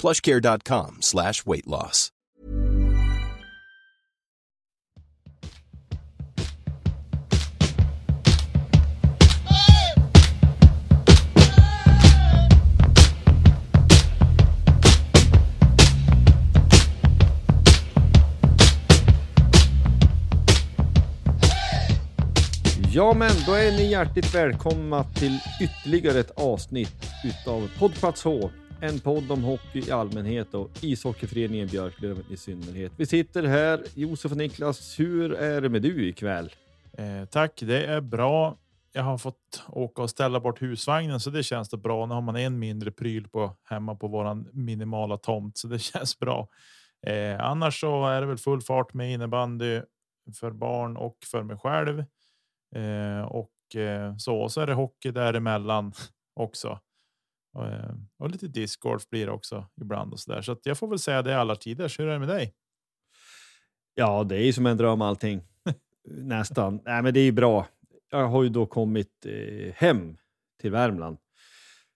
plushcare.com slash weight loss. Ja men då är ni hjärtligt välkomna till ytterligare ett avsnitt utav Poddplats H. En podd om hockey i allmänhet och ishockeyföreningen Björklöven i synnerhet. Vi sitter här, Josef och Niklas. Hur är det med du ikväll? Eh, tack, det är bra. Jag har fått åka och ställa bort husvagnen så det känns det bra. Nu har man en mindre pryl på hemma på våran minimala tomt så det känns bra. Eh, annars så är det väl full fart med innebandy för barn och för mig själv. Eh, och eh, så, så är det hockey däremellan också. Och, eh, och lite discgolf blir det också ibland och så där. Så jag får väl säga det alla tider. Hur är det med dig? Ja, det är ju som en dröm allting. Nästan. Nej, men det är ju bra. Jag har ju då kommit eh, hem till Värmland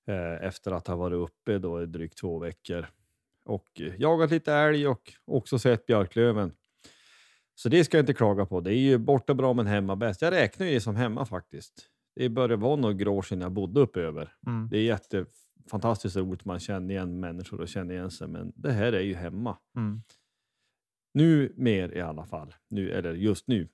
eh, efter att ha varit uppe då i drygt två veckor och jagat lite älg och också sett björklöven. Så det ska jag inte klaga på. Det är ju borta bra men hemma bäst. Jag räknar ju det som hemma faktiskt. Det börjar vara några år sedan jag bodde uppe över. Mm. Det är jättefantastiskt roligt. Man känner igen människor och känner igen sig, men det här är ju hemma. Mm. Nu mer i alla fall. Nu, eller just nu.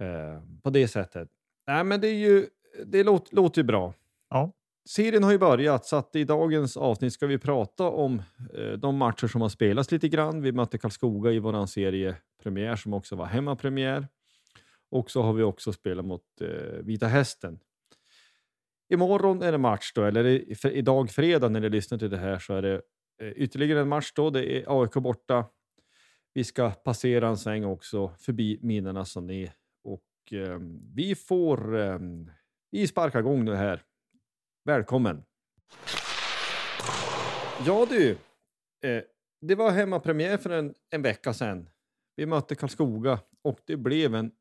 Eh, på det sättet. Nej, men det är ju. Det låter, låter ju bra. Ja. Serien har ju börjat så att i dagens avsnitt ska vi prata om eh, de matcher som har spelats lite grann. Vi mötte Karlskoga i våran seriepremiär som också var hemmapremiär. Och så har vi också spelat mot eh, Vita Hästen. Imorgon är det match då, eller i, för, idag fredag när ni lyssnar till det här så är det eh, ytterligare en match då. Det är AIK borta. Vi ska passera en sväng också förbi minerna Sané och eh, vi får eh, vi sparkar igång nu här. Välkommen! Ja du, eh, det var hemmapremiär för en, en vecka sedan. Vi mötte Karlskoga och det blev en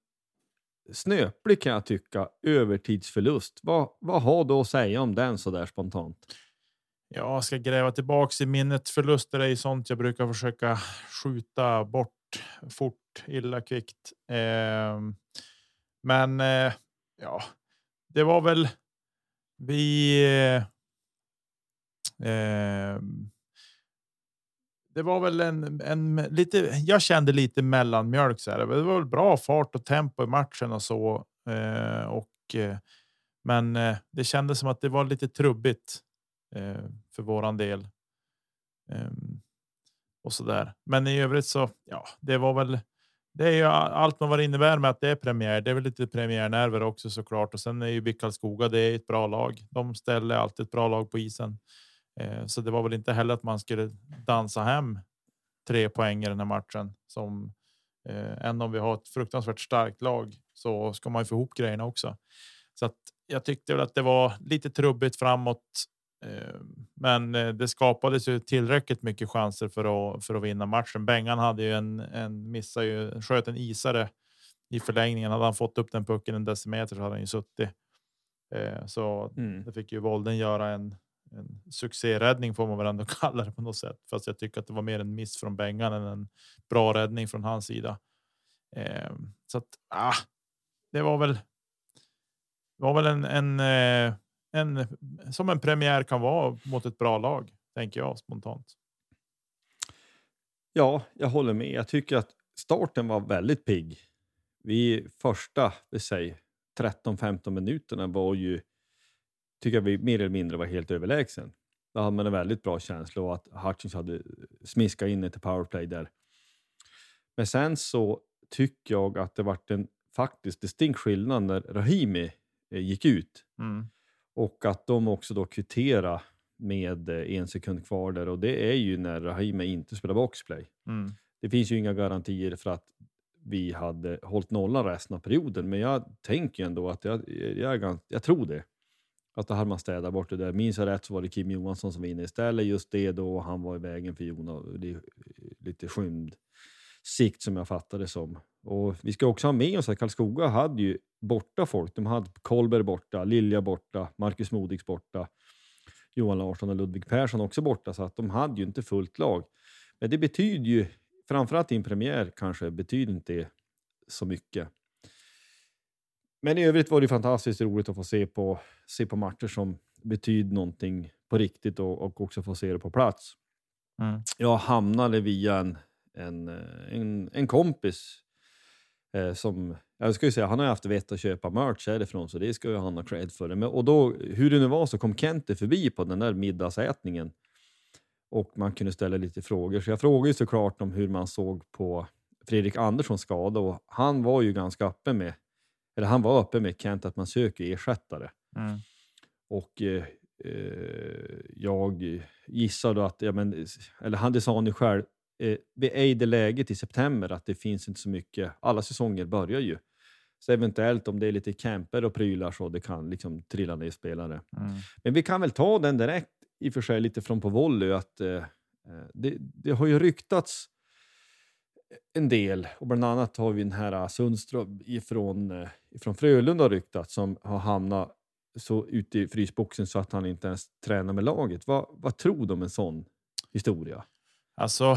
snöplig kan jag tycka övertidsförlust. Vad, vad har du att säga om den så där spontant? Jag ska gräva tillbaks i minnet. Förluster är ju sånt jag brukar försöka skjuta bort fort, illa kvickt. Eh, men eh, ja, det var väl vi. Eh, eh, det var väl en, en lite. Jag kände lite mellanmjölk så här. Det var väl bra fart och tempo i matchen och så eh, och eh, men eh, det kändes som att det var lite trubbigt eh, för våran del. Eh, och så där. Men i övrigt så ja, det var väl. Det är ju allt vad det innebär med att det är premiär. Det är väl lite premiärnerver också såklart. Och sen är ju Karlskoga. Det är ett bra lag. De ställer alltid ett bra lag på isen. Eh, så det var väl inte heller att man skulle dansa hem tre poäng i den här matchen som eh, än om vi har ett fruktansvärt starkt lag så ska man ju få ihop grejerna också. Så att jag tyckte väl att det var lite trubbigt framåt Eh, men det skapades ju tillräckligt mycket chanser för att för att vinna matchen. Bengan hade ju en, en missade ju, sköt en isare i förlängningen. Hade han fått upp den pucken en decimeter så hade han ju suttit. Så Mm. det fick ju Volden göra en, en succéräddning får man väl ändå kalla det på något sätt. Fast jag tycker att det var mer en miss från Bengan än en bra räddning från hans sida. Eh, så att ah, det var väl. Var väl en, en, eh, en som en premiär kan vara mot ett bra lag, tänker jag spontant. Ja, jag håller med. Jag tycker att starten var väldigt pigg. Vi första, vi säger 13-15 minuterna var ju, tycker jag vi mer eller mindre var helt överlägsen. Då hade man en väldigt bra känsla av att Hutchins hade smiskat in ett powerplay där. Men sen så tycker jag att det vart en faktiskt distinkt skillnad när Rahimi eh, gick ut. Och att de också då kvittera med eh, en sekund kvar där och det är ju när Rahimi inte spelar boxplay. Mm. Det finns ju inga garantier för att vi hade hållit nollan resten av perioden, men jag tänker ändå att jag, jag, gans- jag tror det. Att då hade man städat bort det där. Minns jag rätt så var det Kim Johansson som var inne istället just det då och han var i vägen för Jona. Det är lite skymd sikt som jag fattade som. Och vi ska också ha med oss att Karlskoga hade ju borta folk. De hade Kolber borta, Lilja borta, Marcus Modigs borta, Johan Larsson och Ludvig Persson också borta, så att de hade ju inte fullt lag. Men det betyder ju, framförallt i en premiär kanske, betyder inte det så mycket. Men i övrigt var det fantastiskt roligt att få se på, se på matcher som betyder någonting på riktigt och, och också få se det på plats. Mm. Jag hamnade via en, en, eh, en, en kompis eh, som, jag ska ju säga, han har ju haft vett att köpa merch härifrån så det ska ju han ha cred för. Det. Men, och då, hur det nu var så kom Kente förbi på den där middagsätningen och man kunde ställa lite frågor. Så jag frågade ju såklart om hur man såg på Fredrik Anderssons skada och han var ju ganska öppen med, eller han var öppen med Kent att man söker ersättare. Mm. Och eh, eh, jag gissar då att, ja, men, eller han det sa han ju själv, eh, vi är i det läget i september att det finns inte så mycket, alla säsonger börjar ju. Så eventuellt om det är lite camper och prylar så det kan liksom trilla ner spelare. Mm. Men vi kan väl ta den direkt i och för sig lite från på volley att eh, eh, det, det har ju ryktats en del och bland annat har vi den här äh, Sundström ifrån, äh, ifrån Frölunda har ryktats som har hamnat så ute i frysboxen så att han inte ens tränar med laget. Vad, vad tror du om en sån historia? Alltså,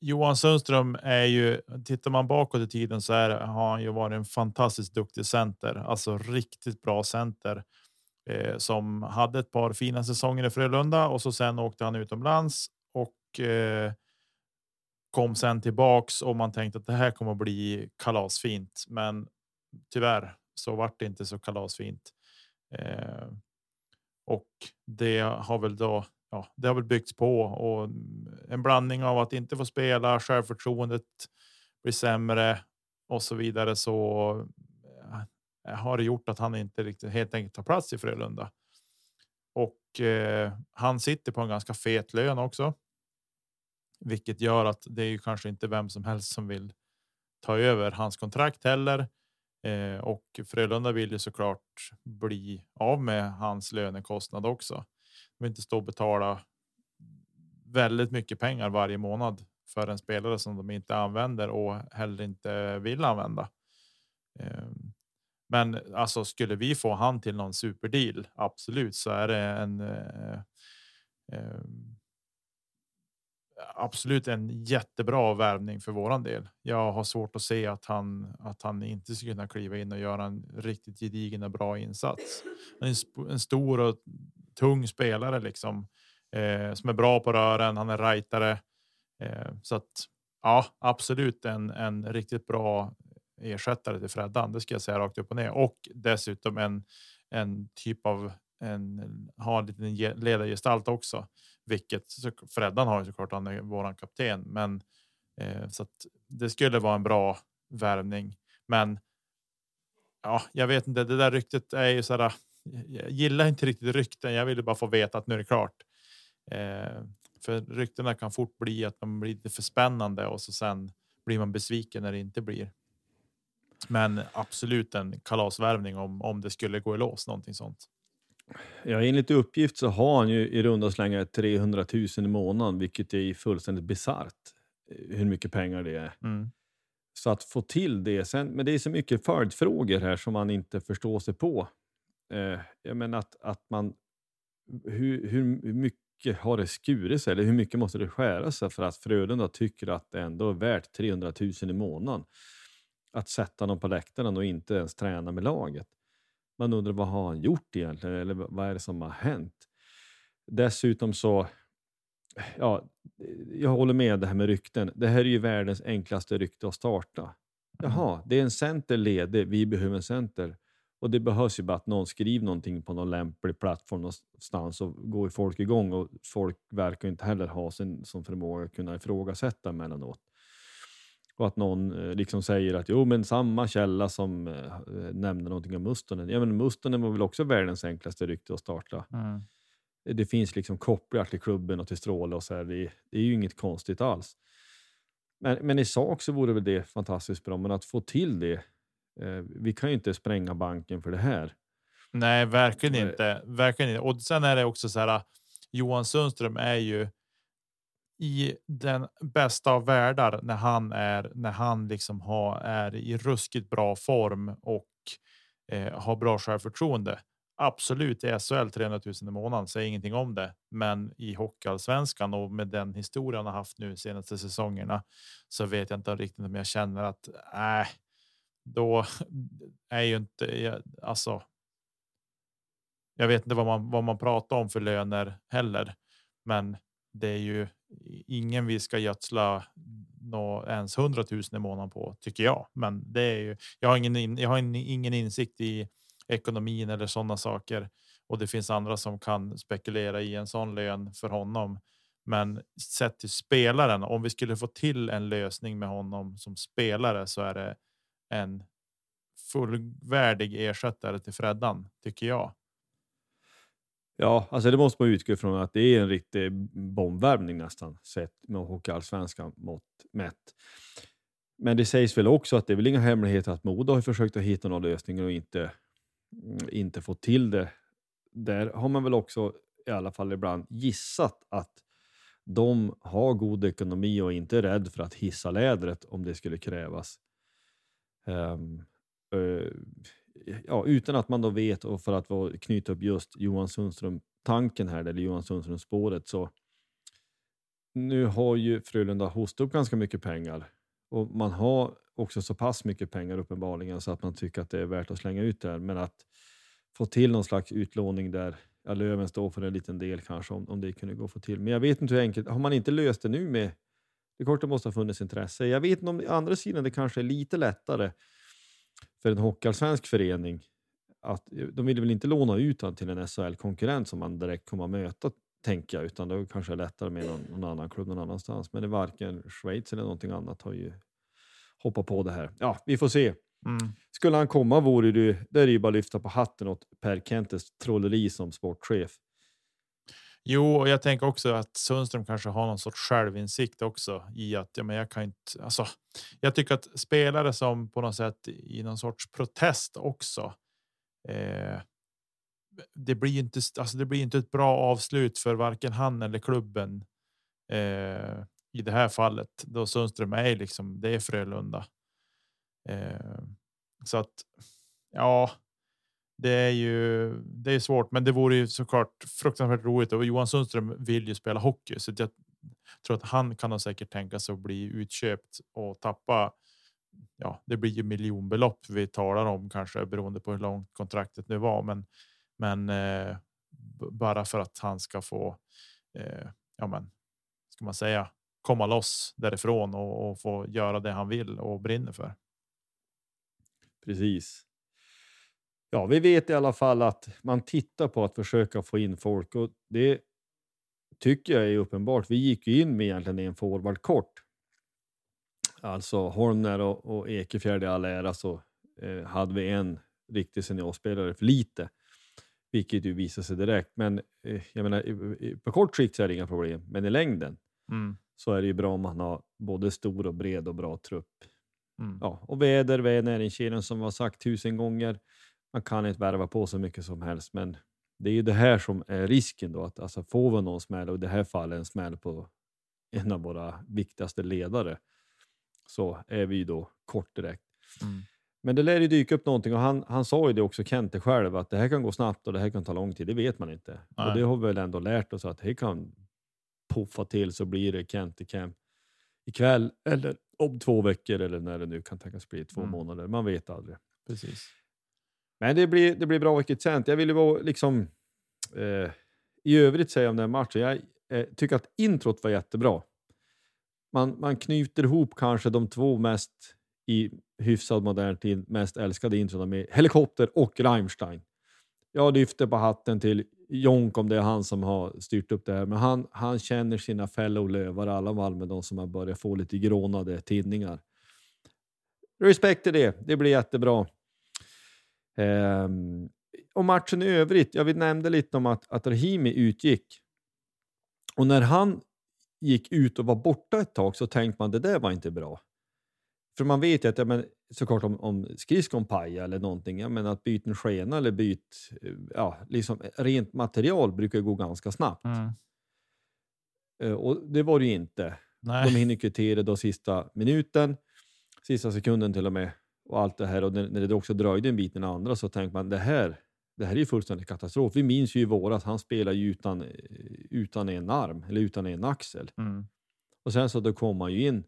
Johan Sundström är ju, tittar man bakåt i tiden så är, har han ju varit en fantastiskt duktig center, alltså riktigt bra center eh, som hade ett par fina säsonger i Frölunda och så sen åkte han utomlands och eh, kom sen tillbaks och man tänkte att det här kommer att bli kalasfint. Men tyvärr så vart det inte så kalasfint. Eh, och det har väl då ja, det har väl byggts på och en blandning av att inte få spela, självförtroendet blir sämre och så vidare. Så eh, har det gjort att han inte riktigt helt enkelt tar plats i Frölunda. Och eh, han sitter på en ganska fet lön också. Vilket gör att det är ju kanske inte vem som helst som vill ta över hans kontrakt heller. Eh, och Frölunda vill ju såklart bli av med hans lönekostnad också. De vill inte stå och betala väldigt mycket pengar varje månad för en spelare som de inte använder och heller inte vill använda. Eh, men alltså skulle vi få han till någon superdeal? Absolut, så är det en. Eh, eh, absolut en jättebra värvning för våran del. Jag har svårt att se att han att han inte skulle kunna kliva in och göra en riktigt gedigen och bra insats. En, en stor och tung spelare liksom eh, som är bra på rören. Han är rightare eh, så att ja, absolut en, en riktigt bra ersättare till Freddan. Det ska jag säga rakt upp och ner och dessutom en en typ av en har en liten ledargestalt också, vilket Freddan har ju såklart. Han är våran kapten, men eh, så att det skulle vara en bra värvning. Men ja, jag vet inte. Det där ryktet är ju så här. Jag gillar inte riktigt rykten. Jag ville bara få veta att nu är det klart. Eh, för ryktena kan fort bli att de blir lite för spännande och så sen blir man besviken när det inte blir. Men absolut en kalasvärvning om om det skulle gå i lås någonting sånt. Ja, enligt uppgift så har han ju i runda slängar 300 000 i månaden, vilket är fullständigt bisarrt eh, hur mycket pengar det är. Mm. Så att få till det, sen, men det är så mycket följdfrågor här som man inte förstår sig på. Eh, jag menar att, att man, hur, hur mycket har det skurit sig, eller hur mycket måste det skära sig för att Frölunda tycker att det ändå är värt 300 000 i månaden att sätta någon på läktaren och inte ens träna med laget. Man undrar vad har han gjort egentligen, eller vad är det som har hänt? Dessutom så, ja, jag håller med det här med rykten. Det här är ju världens enklaste rykte att starta. Jaha, det är en center ledig, vi behöver en center. Och det behövs ju bara att någon skriver någonting på någon lämplig plattform någonstans och går folk igång och folk verkar inte heller ha sin som förmåga att kunna ifrågasätta emellanåt. Och att någon eh, liksom säger att jo, men samma källa som eh, nämner någonting om Mustonen. Ja, men Mustonen var väl också världens enklaste rykte att starta. Mm. Det finns liksom kopplingar till klubben och till Stråle och så här. Det, det är ju inget konstigt alls. Men, men i sak så vore väl det fantastiskt bra, men att få till det. Eh, vi kan ju inte spränga banken för det här. Nej, verkligen inte. Verkligen inte. Och sen är det också så här. Johan Sundström är ju i den bästa av världar när han är när han liksom har är i ruskigt bra form och eh, har bra självförtroende. Absolut i SHL 300 000 i månaden säger ingenting om det, men i hockeyallsvenskan och med den historia han har haft nu senaste säsongerna så vet jag inte riktigt om jag känner att nej, då är ju inte jag- alltså. Jag vet inte vad man vad man pratar om för löner heller, men det är ju ingen vi ska gödsla nå ens 100 000 i månaden på tycker jag. Men det är ju. Jag har ingen. Jag har ingen insikt i ekonomin eller sådana saker och det finns andra som kan spekulera i en sån lön för honom. Men sett till spelaren, om vi skulle få till en lösning med honom som spelare så är det en fullvärdig ersättare till Freddan tycker jag. Ja, alltså det måste man utgå ifrån att det är en riktig bombvärmning nästan, sett med hockeyallsvenskan mått mätt. Men det sägs väl också att det är väl inga hemligheter att Modo har försökt att hitta några lösningar och inte, mm, inte fått till det. Där har man väl också i alla fall ibland gissat att de har god ekonomi och inte är rädd för att hissa lädret om det skulle krävas. Um, uh, ja, utan att man då vet och för att vara- knyta upp just Johan Sundström-tanken här, eller Johan Sundström-spåret, så nu har ju Frölunda hostat upp ganska mycket pengar och man har också så pass mycket pengar uppenbarligen så att man tycker att det är värt att slänga ut det här. Men att få till någon slags utlåning där ja, Löven står för en liten del kanske om, om det kunde gå att få till. Men jag vet inte hur enkelt, har man inte löst det nu med det är klart det måste ha funnits intresse. Jag vet inte om andra sidan det kanske är lite lättare för en hockeyallsvensk förening att de vill väl inte låna ut han till en SHL-konkurrent som man direkt kommer att möta, tänker jag, utan det är kanske lättare med någon, någon annan klubb någon annanstans. Men det är varken Schweiz eller någonting annat har ju hoppat på det här. Ja, vi får se. Mm. Skulle han komma vore det, det är det ju bara att lyfta på hatten åt Per Kentes trolleri som sportchef. Jo, och jag tänker också att Sundström kanske har någon sorts självinsikt också i att ja, men jag kan inte. Alltså, jag tycker att spelare som på något sätt i någon sorts protest också. Eh, det blir inte. Alltså, det blir inte ett bra avslut för varken han eller klubben. Eh, I det här fallet då Sundström är liksom. Det är Frölunda. Eh, så att ja, det är ju det är svårt, men det vore ju såklart fruktansvärt roligt och Johan Sundström vill ju spela hockey så jag tror att han kan nog säkert tänka sig att bli utköpt och tappa. Ja, det blir ju miljonbelopp vi talar om kanske beroende på hur långt kontraktet nu var, men men eh, bara för att han ska få. Eh, ja, men ska man säga komma loss därifrån och, och få göra det han vill och brinner för. Precis. Ja, vi vet i alla fall att man tittar på att försöka få in folk och det tycker jag är uppenbart. Vi gick ju in med egentligen en forward kort. Alltså Holmner och, och Ekefjärd i all ära så eh, hade vi en riktig seniorspelare för lite, vilket ju visade sig direkt. Men eh, jag menar, på kort sikt så är det inga problem, men i längden Mm. så är det ju bra om man har både stor och bred och bra trupp. Mm. Ja, och väder, vi är näringskedjan som vi har sagt tusen gånger. Man kan inte värva på så mycket som helst, men Det är ju det här som är risken då, att alltså, får vi någon smäll, och i det här fallet en smäll på en av våra viktigaste ledare, så är vi ju då kort direkt. Mm. Men det lär ju dyka upp någonting och han, han sa ju det också, Kente själv, att det här kan gå snabbt och det här kan ta lång tid. Det vet man inte. Nej. Och det har vi väl ändå lärt oss att det kan puffa till så blir det Kente Camp ikväll eller om två veckor eller när det nu kan tänkas bli två Mm. månader. Man vet aldrig. Precis. Men det blir, det blir bra vilket sent. Jag vill bara vara liksom eh, i övrigt säga om den matchen. Jag eh, tycker att introt var jättebra. Man, man knyter ihop kanske de två mest i hyfsad modern tid mest älskade introna med Helikopter och Rammstein. Jag lyfter på hatten till Jonk om det är han som har styrt upp det här, men han, han känner sina fellow lövar, alla Malmö, de som har börjat få lite grånade tidningar. Respekt till det, det blir jättebra. Ehm, och matchen i övrigt, jag vill nämnde lite om att, att Rahimi utgick. Och när han gick ut och var borta ett tag så tänkte man det där var inte bra. För man vet ju att ja, men, såklart om, om skridskon pajar eller någonting, ja, men att byta en skena eller byt, ja, liksom rent material brukar gå ganska snabbt. Mm. Eh, Och det var det ju inte. De Nej. hinner kvittera då sista minuten, sista sekunden till och med. Och allt det här. Och när det också dröjde en bit den andra så tänkte man det här, det här är ju fullständig katastrof. Vi minns ju i våras, han spelar ju utan, utan en arm eller utan en axel. Mm. Och sen så då kom man ju in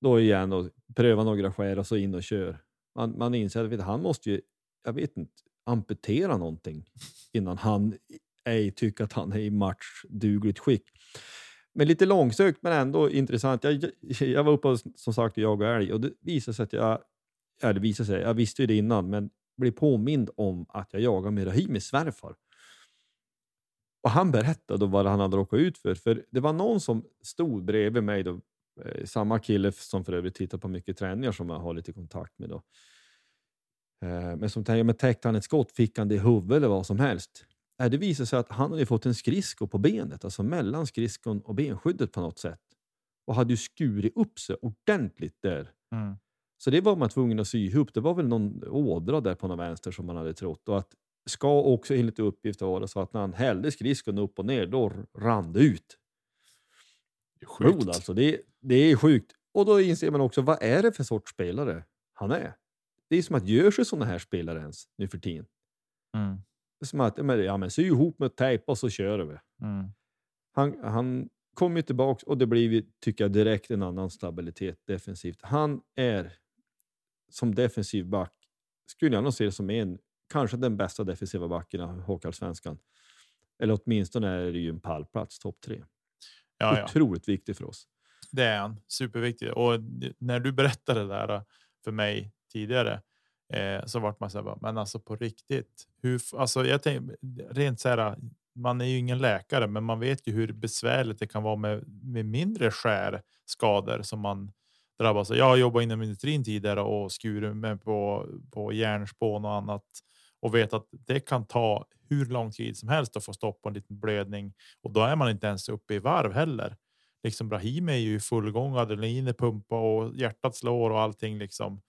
då igen och prövar några skär och så in och kör. Man, man inser att han måste ju, jag vet inte, amputera någonting innan han ej tycker att han är i matchdugligt skick. Men lite långsökt men ändå intressant. Jag, jag var uppe och som sagt och jagade älg och det visade sig att jag, ja det visade sig, jag visste ju det innan, men blev påmind om att jag jagar med Rahimis svärfar. Och han berättade vad han hade råkat ut för. För det var någon som stod bredvid mig, då, eh, samma kille som för övrigt tittar på mycket träningar som jag har lite kontakt med. Då. Eh, men som tänkte, men täckte han ett skott, fick han det i huvudet eller vad som helst. Eh, det visade sig att han hade fått en skridsko på benet, alltså mellan skridskon och benskyddet på något sätt. Och hade ju skurit upp sig ordentligt där. Mm. Så det var man tvungen att sy ihop. Det var väl någon ådra där på någon vänster som man hade trott. Och att ska också enligt uppgift vara så att när han hällde skridskon upp och ner, då rann det ut Sjukt. blod. Alltså. Det, det är sjukt. Och då inser man också, vad är det för sorts spelare han är? Det är som att gör sig sådana här spelare ens nu för tiden? Mm. Det är som att, men, ja, men sy ihop med tejp och så kör vi. Mm. Han, han kom ju tillbaka och det blir, tycker jag, direkt en annan stabilitet defensivt. Han är som defensiv back, skulle jag nog se det som en, kanske den bästa defensiva backen i Hockeyallsvenskan. Eller åtminstone är det ju en pallplats, topp tre. Ja, ja. Otroligt viktig för oss. Det är han. Superviktig. Och när du berättade det där äh, för mig tidigare eh, så vart man så här, men alltså på riktigt. Hur, alltså jag tänker rent så här. Man är ju ingen läkare, men man vet ju hur besvärligt det kan vara med, med mindre skärskador som man drabbas. Jag har jobbat inom industrin tidigare och skurit mig på, på järnspån och annat och vet att det kan ta hur lång tid som helst att få stopp på en liten blödning och då är man inte ens uppe i varv heller liksom Brahim är ju i full gång, adrenalinet pumpar och hjärtat slår och allting liksom.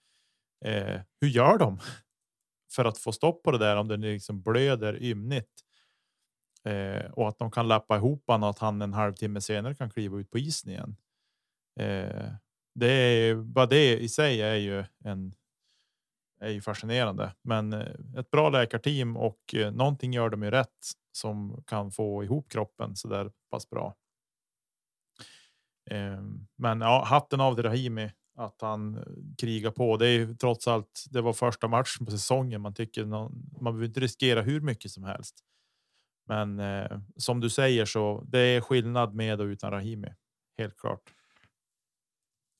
Eh, hur gör de för att få stopp på det där om det liksom blöder ymnigt? Eh, och att de kan lappa ihop honom och att han en halvtimme senare kan kliva ut på isen igen. Eh, det är bara det i sig är ju en. Är ju fascinerande, men eh, ett bra läkarteam och eh, någonting gör de ju rätt som kan få ihop kroppen så där pass bra. Ehm, men ja, hatten av till Rahimi att han eh, krigar på. Det är ju trots allt. Det var första matchen på säsongen. Man tycker någon, man behöver inte riskera hur mycket som helst. Men eh, som du säger så det är skillnad med och utan Rahimi. Helt klart.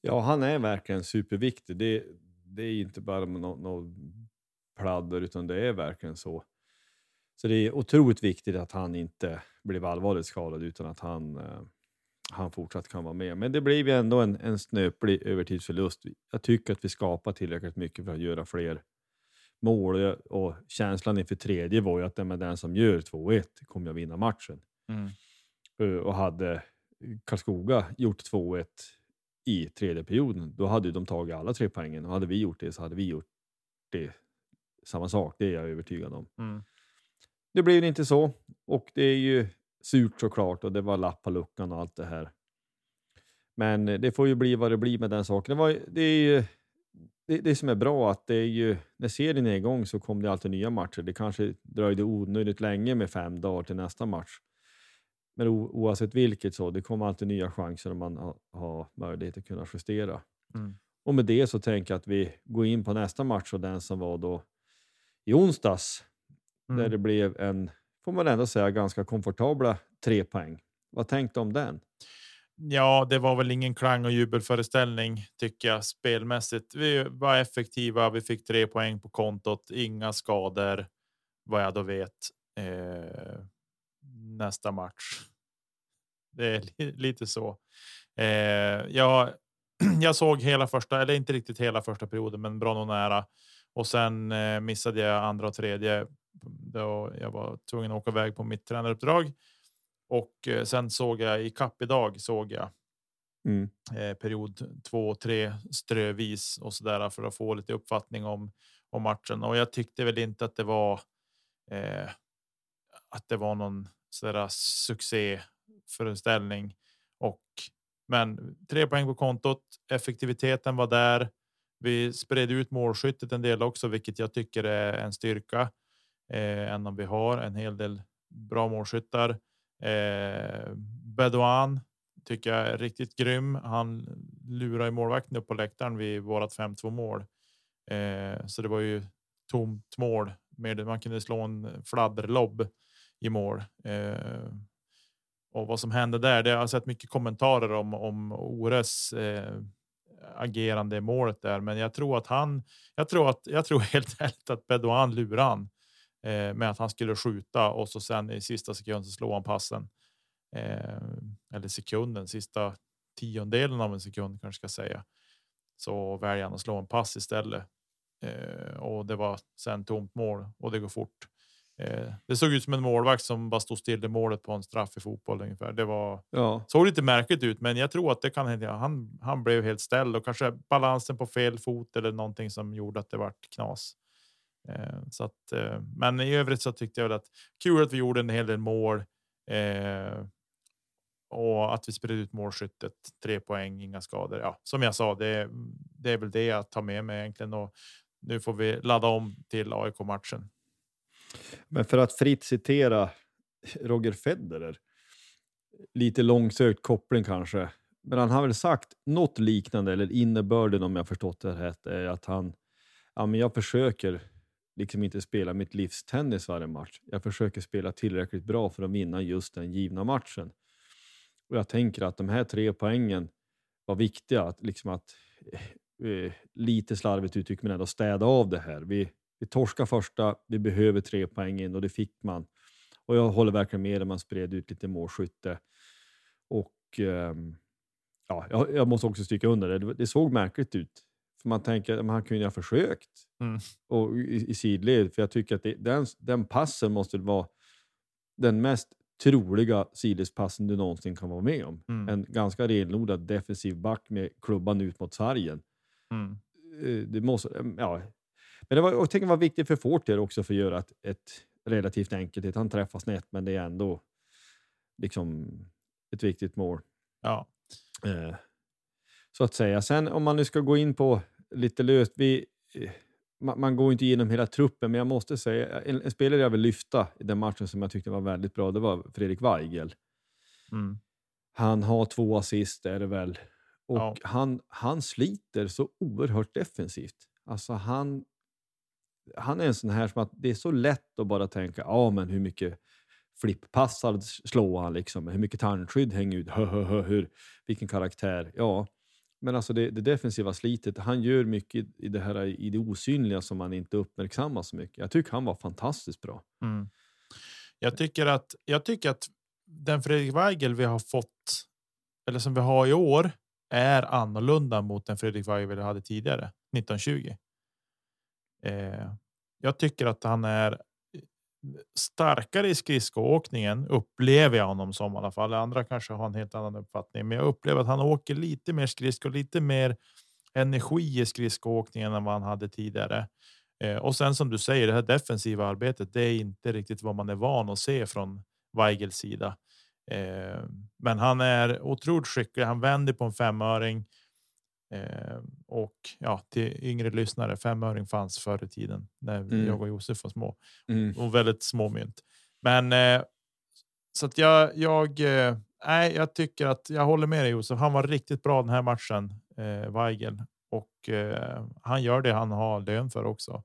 Ja, han är verkligen superviktig. Det, det är inte bara något no, pladder, utan det är verkligen så. Så det är otroligt viktigt att han inte blev allvarligt skadad, utan att han, eh, han fortsatt kan vara med. Men det blev ju ändå en, en snöplig övertidsförlust. Jag tycker att vi skapar tillräckligt mycket för att göra fler mål. Och- känslan inför tredje var ju att den, med den som gör 2-1 kommer att vinna matchen. Eh, Och hade Karlskoga gjort 2-1 i tredje perioden, då hade de tagit alla tre poängen. Och hade vi gjort det så hade vi gjort det samma sak. Det är jag övertygad om. Mm. det blev inte så och det är ju surt såklart och det var lapp på luckan och allt det här. Men det får ju bli vad det blir med den saken. Det, var, det är ju det, det som är bra att det är ju när serien är igång så kommer det alltid nya matcher. Det kanske dröjde onödigt länge med fem dagar till nästa match. Men oavsett vilket så, det kommer alltid nya chanser om man har, har möjlighet att kunna justera. Mm. Och med det så tänker jag att vi går in på nästa match och den som var då i onsdags. Mm. Där det blev en, får man ändå säga, ganska komfortabla tre poäng. Vad tänkte om den? Ja, det var väl ingen klang och jubelföreställning tycker jag spelmässigt. Vi var effektiva. Vi fick tre poäng på kontot, inga skador vad jag då vet. Eh, nästa match. Det är lite så. Eh, jag, jag såg hela första, eller inte riktigt hela första perioden, men bra nog nära. Och sen eh, missade jag andra och tredje. Då jag var tvungen att åka iväg på mitt tränaruppdrag. Och eh, sen såg jag i kapp idag såg jag mm. eh, period två och tre strövis och så där för att få lite uppfattning om om matchen. Och jag tyckte väl inte att det var. Eh, att det var någon sådär succéföreställning och men tre poäng på kontot. Effektiviteten var där. Vi spred ut målskyttet en del också, vilket jag tycker är en styrka. Eh, än om vi har en hel del bra målskyttar. Eh, Bedouin tycker jag är riktigt grym. Han lurar i målvakten upp på läktaren vid vårat 5-2 mål. Eh, så det var ju tomt mål. Med, man kunde slå en fladderlobb i mål. Eh, och vad som hände där. Det har sett mycket kommentarer om om Ores eh, agerande i målet där, men jag tror att han. Jag tror att jag tror helt ärligt att Bedouin lurar han eh, med att han skulle skjuta och så sen i sista sekunden så slår han passen. Eh, eller sekunden, sista tiondelen av en sekund kanske ska säga. Så väljer han att slå en pass istället. Eh, och det var sen tomt mål och det går fort. Eh, det såg ut som en målvakt som bara stod still i målet på en straff i fotboll ungefär. Det var ja. såg lite märkligt ut, men jag tror att det kan hända. Han, han blev helt ställd och kanske balansen på fel fot eller någonting som gjorde att det vart knas. Eh, så att, eh, men i övrigt så tyckte jag väl att kul att vi gjorde en hel del mål. Eh, och att vi spred ut målskyttet. Tre poäng, inga skador. Ja, som jag sa, det, det är väl det jag tar med mig egentligen. Och nu får vi ladda om till AIK matchen. Men för att fritt citera Roger Federer, lite långsökt koppling kanske, men han har väl sagt något liknande, eller innebörden om jag förstått det rätt, är att han, ja men jag försöker liksom inte spela mitt livs tennis varje match. Jag försöker spela tillräckligt bra för att vinna just den givna matchen. Och jag tänker att de här tre poängen var viktiga, att, liksom att eh, lite slarvigt uttryckt men ändå städa av det här. Vi, vi torskar första, vi behöver tre poäng in och det fick man. Och jag håller verkligen med när man spred ut lite målskytte. Och eh, ja, jag, jag, måste också stryka under det. Det såg märkligt ut. För man tänker att han kunde ha försökt mm. och, i, i sidled. För jag tycker att det, den, den passen måste vara den mest troliga sidledspassen du någonsin kan vara med om. Mm. En ganska renodlad defensiv back med klubban ut mot sargen. Mm. Eh, det måste, ja, men det var, jag tänker var viktigt för Fortier också för att göra ett, ett relativt enkelt. Han träffar snett, men det är ändå liksom ett viktigt mål. Ja. Eh, så att säga. Sen om man nu ska gå in på lite löst. Vi, eh, man, man, går inte igenom hela truppen, men jag måste säga en, en, spelare jag vill lyfta i den matchen som jag tyckte var väldigt bra. Det var Fredrik Weigel. Mm. Han har två assist är det väl och ja. han, han sliter så oerhört defensivt. Alltså han, han är en sån här som att det är så lätt att bara tänka, ja men hur mycket flipppassar slår han liksom? Hur mycket tandskydd hänger ut? Hö, hö, hö, hur, vilken karaktär? Ja, men alltså det, det, defensiva slitet, han gör mycket i det här i det osynliga som man inte uppmärksammar så mycket. Jag tycker han var fantastiskt bra. Mm. Jag tycker att jag tycker att den Fredrik Weigel vi har fått eller som vi har i år är annorlunda mot den Fredrik Weigel vi hade tidigare 1920. Eh, jag tycker att han är starkare i skridskoåkningen upplever jag honom som i alla fall. Andra kanske har en helt annan uppfattning, men jag upplever att han åker lite mer skridskor, lite mer energi i skridskoåkningen än vad han hade tidigare. Eh, och sen som du säger, det här defensiva arbetet, det är inte riktigt vad man är van att se från Weigels sida. Eh, men han är otroligt skicklig. Han vänder på en femöring. Eh, och ja, till yngre lyssnare, femöring fanns förr i tiden när mm. jag och Josef var små mm. och väldigt små mynt. Men eh, så att jag, jag, eh, nej, jag tycker att jag håller med dig Josef. Han var riktigt bra den här matchen, eh, Weigel, och eh, han gör det han har lön för också.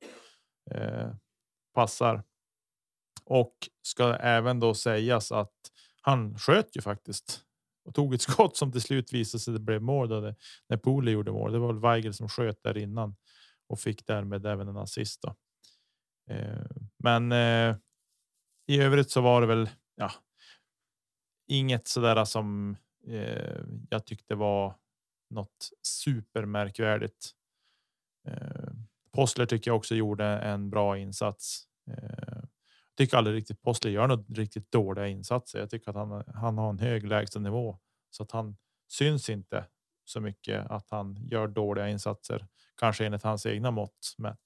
Eh, passar. Och ska även då sägas att han sköt ju faktiskt och tog ett skott som till slut visade sig det blev mål då det, när Poli gjorde mål. Det var väl Weigel som sköt där innan och fick därmed även en assist. Då. Eh, men eh, i övrigt så var det väl ja, inget sådär som eh, jag tyckte var något supermärkvärdigt. Eh, Postler tycker jag också gjorde en bra insats. Eh, Tycker aldrig riktigt Postler gör något riktigt dåliga insatser. Jag tycker att han, han har en hög lägstanivå så att han syns inte så mycket att han gör dåliga insatser, kanske enligt hans egna mått mätt.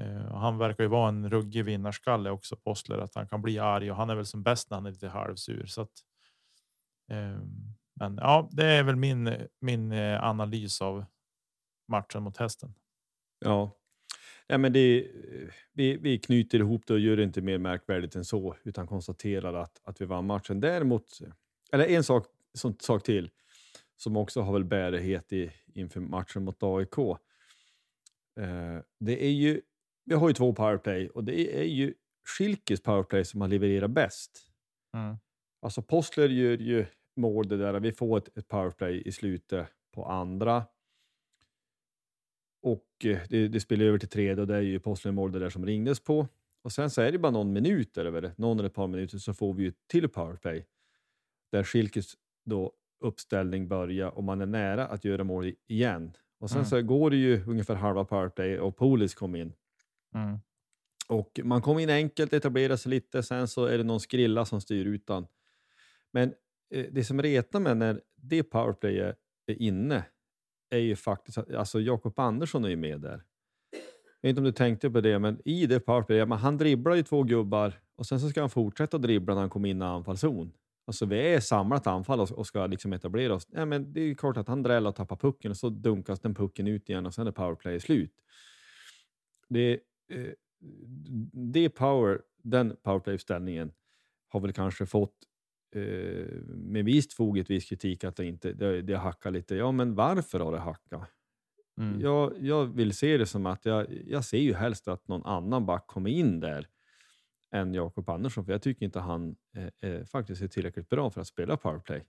Eh, han verkar ju vara en ruggig vinnarskalle också, Postler, att han kan bli arg och han är väl som bäst när han är lite halvsur. Så att, eh, men ja, det är väl min, min eh, analys av matchen mot hästen. Ja, Ja, men det, vi, vi knyter ihop det och gör det inte mer märkvärdigt än så, utan konstaterar att, att vi vann matchen. Däremot, eller en sak, som, sak till, som också har väl bärighet i, inför matchen mot AIK. Eh, det är ju, vi har ju två powerplay och det är ju Schilkes powerplay som har levererat bäst. Mm. Alltså Postler gör ju mål det där, vi får ett, ett powerplay i slutet på andra och eh, det, det spelar över till tredje och det är ju Postlen det där som ringdes på. Och sen så är det bara någon minut eller någon eller ett par minuter så får vi ju till powerplay. Där Schilkes då uppställning börjar och man är nära att göra mål igen. Och sen mm. så går det ju ungefär halva powerplay och Polis kom in. Mm. Och man kom in enkelt, etablerar sig lite, sen så är det någon skrilla som styr utan. Men eh, det som retar mig när det powerplayet är inne, är ju faktiskt, alltså Jakob Andersson är ju med där. Jag vet inte om du tänkte på det, men i det powerplay, men han dribblar ju två gubbar och sen så ska han fortsätta dribbla när han kommer in i anfallszon. Alltså vi är samlat anfall och ska liksom etablera oss. Ja, men det är klart att han dräller och tappar pucken och så dunkas den pucken ut igen och sen är powerplay slut. Det, eh, det power, den powerplay-ställningen har väl kanske fått med visst fog ett viss kritik att det inte det, det hackar lite. Ja, men varför har det hackat? Mm. Jag, jag vill se det som att jag, jag ser ju helst att någon annan back kommer in där än Jakob Andersson, för jag tycker inte han eh, eh, faktiskt är tillräckligt bra för att spela powerplay.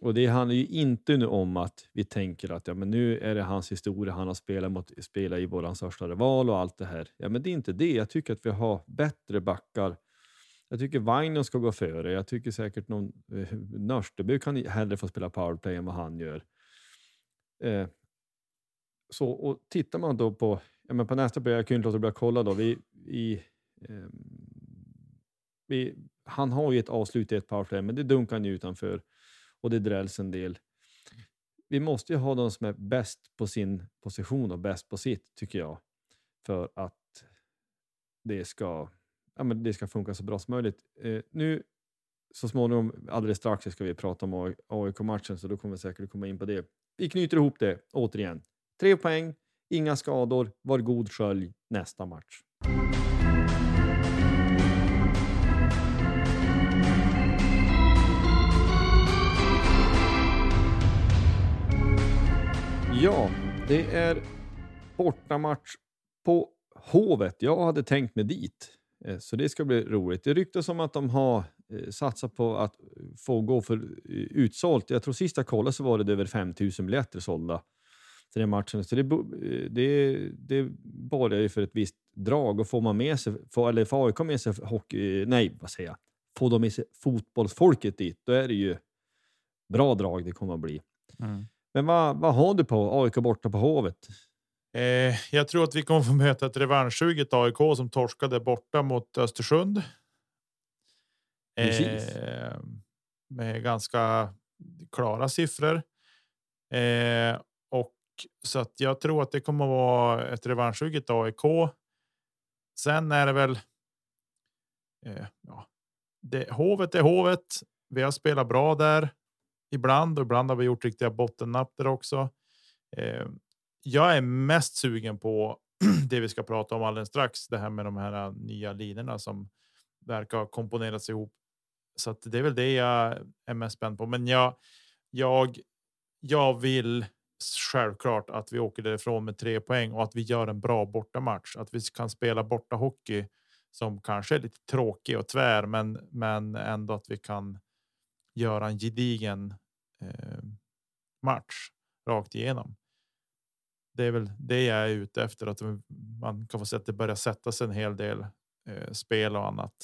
Och det handlar ju inte nu om att vi tänker att ja, men nu är det hans historia, han har spelat, mot, spelat i vår största rival och allt det här. Ja, men det är inte det. Jag tycker att vi har bättre backar jag tycker Wagner ska gå före. Jag tycker säkert någon eh, Nörsteby kan hellre få spela powerplay än vad han gör. Eh, så, och tittar man då på, ja, men på nästa play, jag kunde inte låta bli att kolla då. Vi, i, eh, vi, han har ju ett avslut i ett powerplay, men det dunkar han ju utanför och det drälls en del. Vi måste ju ha de som är bäst på sin position och bäst på sitt, tycker jag, för att det ska ja, men det ska funka så bra som möjligt. Eh, nu så småningom, alldeles strax, ska vi prata om AIK-matchen, så då kommer vi säkert komma in på det. Vi knyter ihop det återigen. Tre poäng, inga skador, var god skölj nästa match. Ja, det är bortamatch på Hovet. Jag hade tänkt mig dit. Eh, så det ska bli roligt. Det ryktas om att de har eh, satsat på att få gå för eh, utsålt. Jag tror sist jag kollade så var det över 5000 biljetter sålda till den matchen. Så det, det, det borgar ju för ett visst drag och får man med sig, får, eller får AIK med sig hockey, nej vad säger jag, får de med sig fotbollsfolket dit, då är det ju bra drag det kommer att bli. Mm. Men vad, vad har du på AIK borta på Hovet? Eh, jag tror att vi kommer få möta ett revanschsuget AIK som torskade borta mot Östersund. Eh, med ganska klara siffror. Eh, och så att jag tror att det kommer att vara ett revanschsuget AIK. Sen är det väl. Eh, ja, det, hovet är hovet. Vi har spelat bra där ibland och ibland har vi gjort riktiga bottennapp där också. Eh, jag är mest sugen på det vi ska prata om alldeles strax. Det här med de här äh, nya linorna som verkar ha komponerats ihop. Så att det är väl det jag är mest spänd på. Men jag, jag, jag vill självklart att vi åker därifrån med tre poäng och att vi gör en bra bortamatch. Att vi kan spela borta hockey som kanske är lite tråkig och tvär, men, men ändå att vi kan göra en gedigen eh, match rakt igenom. Det är väl det jag är ute efter, att man kan få se att det börjar sätta sig en hel del eh, spel och annat.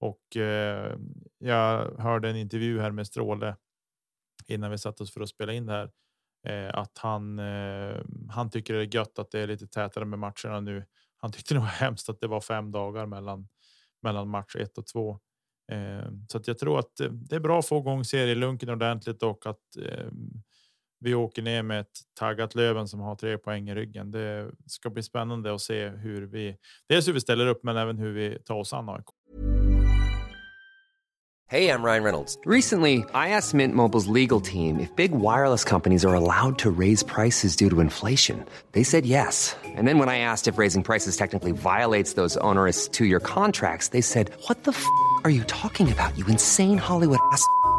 Och eh, jag hörde en intervju här med Stråle innan vi satte oss för att spela in det här. Eh, att han, eh, han tycker det är gött att det är lite tätare med matcherna nu. Han tyckte det var hemskt att det var fem dagar mellan mellan match ett och två. Eh, så att jag tror att eh, det är bra att få igång serielunken ordentligt och att eh, vi åker ner med ett taggat Löven som har tre poäng i ryggen. Det ska bli spännande att se hur vi dels hur vi ställer upp, men även hur vi tar oss an AIK. Hej, I'm Ryan Reynolds. Recently, I asked Mint Mobiles legal team if big wireless companies are allowed to raise prices due to inflation. They said yes. And then when I asked if raising prices technically violates those onerous two-year contracts, they said, "What the f*** are you talking about? You insane Hollywood ass."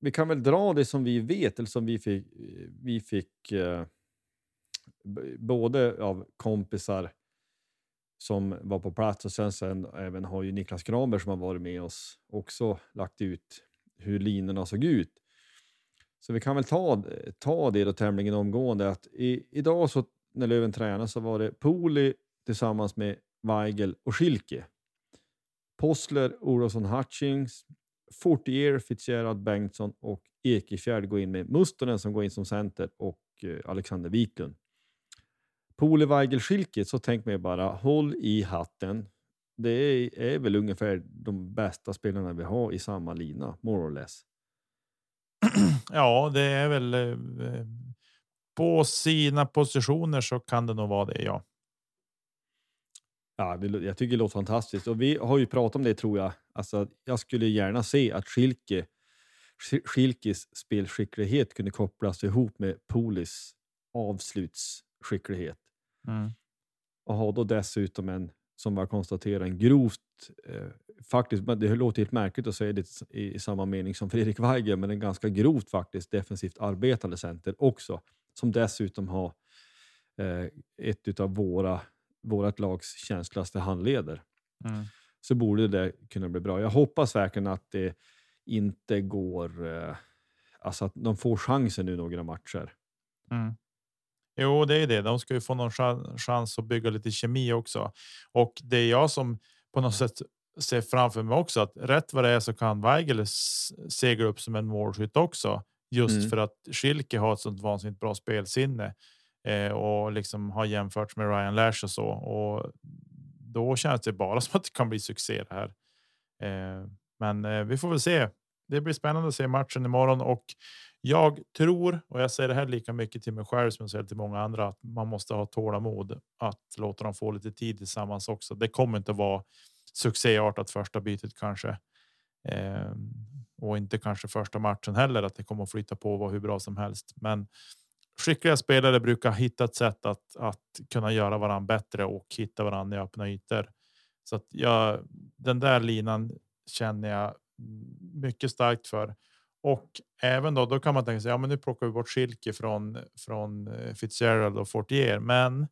Vi kan väl dra det som vi vet, eller som vi fick, vi fick eh, både av kompisar som var på plats och sen, sen även har ju Niklas Granberg som har varit med oss också lagt ut hur linorna såg ut. Så vi kan väl ta, ta det då tämligen omgående att i, idag så när Löven tränade så var det Poli tillsammans med Weigel och Schilke. Possler, Olofsson, Hutchings, Fortier, Fitzgerald, Bengtsson och Ekefjärd går in med Mustonen som går in som center och eh, Alexander Wiklund. Pole Weigel Schilke, så tänk mig bara håll i hatten. Det är, är, väl ungefär de bästa spelarna vi har i samma lina, more or less. Ja, det är väl eh, eh, på sina positioner så kan det nog vara det. Ja. Ja, det, jag tycker det låter fantastiskt och vi har ju pratat om det tror jag. Alltså, jag skulle gärna se att Schilke, Schilkes spelskicklighet kunde kopplas ihop med Polis avslutsskicklighet. Mm. Och ha då dessutom en, som var konstaterat, en grovt, eh, faktiskt, det låter helt märkligt att säga det i, i samma mening som Fredrik Weigel, men en ganska grovt faktiskt defensivt arbetande center också, som dessutom har eh, ett av våra vårt lags känsligaste handleder. Mm. Så borde det kunna bli bra. Jag hoppas verkligen att det inte går, eh, alltså att de får chansen nu några matcher. Mm. Jo, det är det. De ska ju få någon chans att bygga lite kemi också. Och det är jag som på något sätt ser framför mig också att rätt vad det är så kan Weigel segla upp som en målskytt också. Just mm. för att Schilke har ett sånt vansinnigt bra spelsinne eh, och liksom har jämförts med Ryan Lash och så. Och då känns det bara som att det kan bli succé det här. Eh, men eh, vi får väl se. Det blir spännande att se matchen imorgon och jag tror, och jag säger det här lika mycket till mig själv som jag säger till många andra, att man måste ha tålamod att låta dem få lite tid tillsammans också. Det kommer inte vara succéartat första bytet kanske. Eh, och inte kanske första matchen heller att det kommer att flytta på och vara hur bra som helst. Men skickliga spelare brukar hitta ett sätt att, att kunna göra varandra bättre och hitta varandra i öppna ytor. Så att jag, den där linan känner jag mycket starkt för. Och även då, då kan man tänka sig, ja, men nu plockar vi bort Schilke från från eh, Fitzgerald och Fortier, men.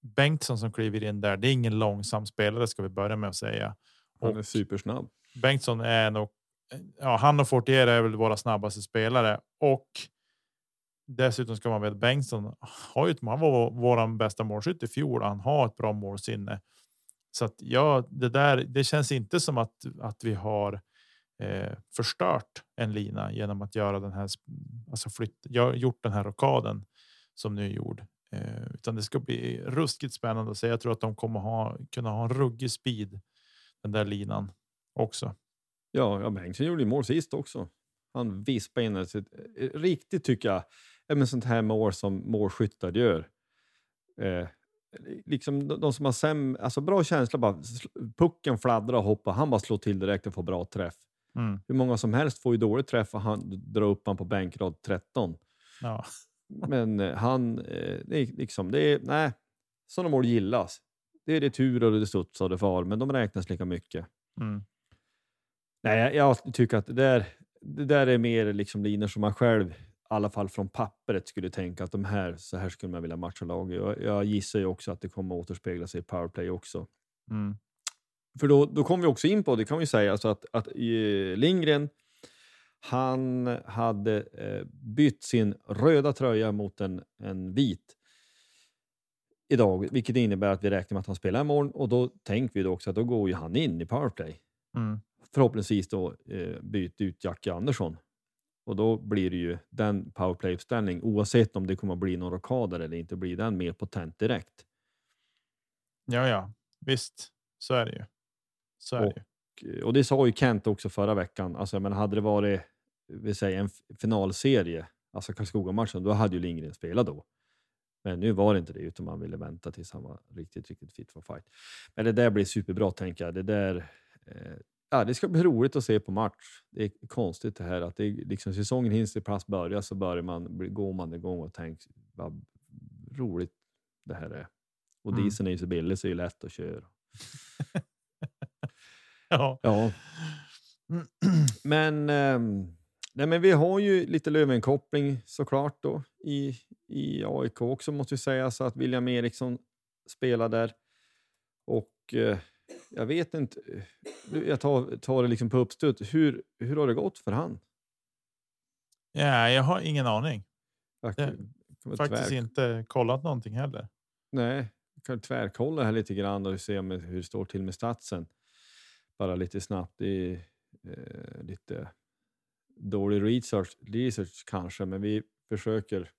Bengtsson som kliver in där. Det är ingen långsam spelare ska vi börja med att säga. Han är supersnabb. Bengtsson är nog. Ja, han och Fortier är väl våra snabbaste spelare och. Dessutom ska man veta Bengtsson har ju han var vår bästa målskytt i fjol. Han har ett bra målsinne. Så att ja, det där. Det känns inte som att att vi har eh, förstört en lina genom att göra den här. Alltså flytt, gjort den här rockaden som nu är gjord, eh, utan det ska bli ruskigt spännande att se. Jag tror att de kommer ha kunna ha en ruggig speed den där linan också. Ja, ja Bengtsson gjorde mål sist också. Han vispade in ett eh, riktigt tycker jag. Men sånt här mål som målskyttar gör. Eh, liksom de, de som har säm, alltså bra känsla, bara pucken fladdrar och hoppar, han bara slår till direkt och får bra träff. Mm. Hur många som helst får ju dålig träff och han drar upp han på bänkrad 13. Ja. Men eh, han, eh, det är liksom, det är, nej, sådana mål gillas. Det är retur och det studsar och det far, men de räknas lika mycket. Mm. Nej, jag, jag, tycker att det där, det där är mer liksom linjer som man själv, alla fall från pappret, skulle tänka att de här, så här skulle man vilja matcha laget. Jag, jag gissar ju också att det kommer återspegla sig i powerplay också. Mm. För då, då kommer vi också in på, det kan vi säga, alltså att, att Lindgren, han hade eh, bytt sin röda tröja mot en, en vit idag, vilket innebär att vi räknar med att han spelar imorgon och då tänker vi då också att då går ju han in i powerplay. Mm. Förhoppningsvis då eh, byt ut Jackie Andersson och då blir det ju den powerplay-uppställning oavsett om det kommer att bli någon rockader eller inte blir den mer potent direkt. Ja, ja, visst, så är det ju. Så är och, det ju. och det sa ju Kent också förra veckan. Alltså, men hade det varit vi säger, en finalserie, alltså Karlskoga-matchen, då hade ju Lindgren spelat då. Men nu var det inte det, utan man ville vänta tills han var riktigt, riktigt fit for fight. Men det där blir superbra, tänker jag. Det där, eh, ja, det ska bli roligt att se på match. Det är konstigt det här att det är, liksom, säsongen hinns i pass börja så börjar man, går man igång och tänker vad roligt det här är. Och Mm. dieseln är ju så billig så det är lätt att köra. Ja. Ja, men, ehm, nej, men vi har ju lite Lövenkoppling såklart då i, i AIK också måste vi säga, så att William Eriksson spelar där. Och eh, jag vet inte, jag tar, tar det liksom på uppstöt. Hur, hur har det gått för han? ja, jag har ingen aning. Jag kan- väl Faktiskt tvär- inte kollat någonting heller. Nej, jag kan tvärkolla här lite grann och se om, hur det står till med statsen. Bara lite snabbt. Är eh, lite dålig research, research kanske, men vi försöker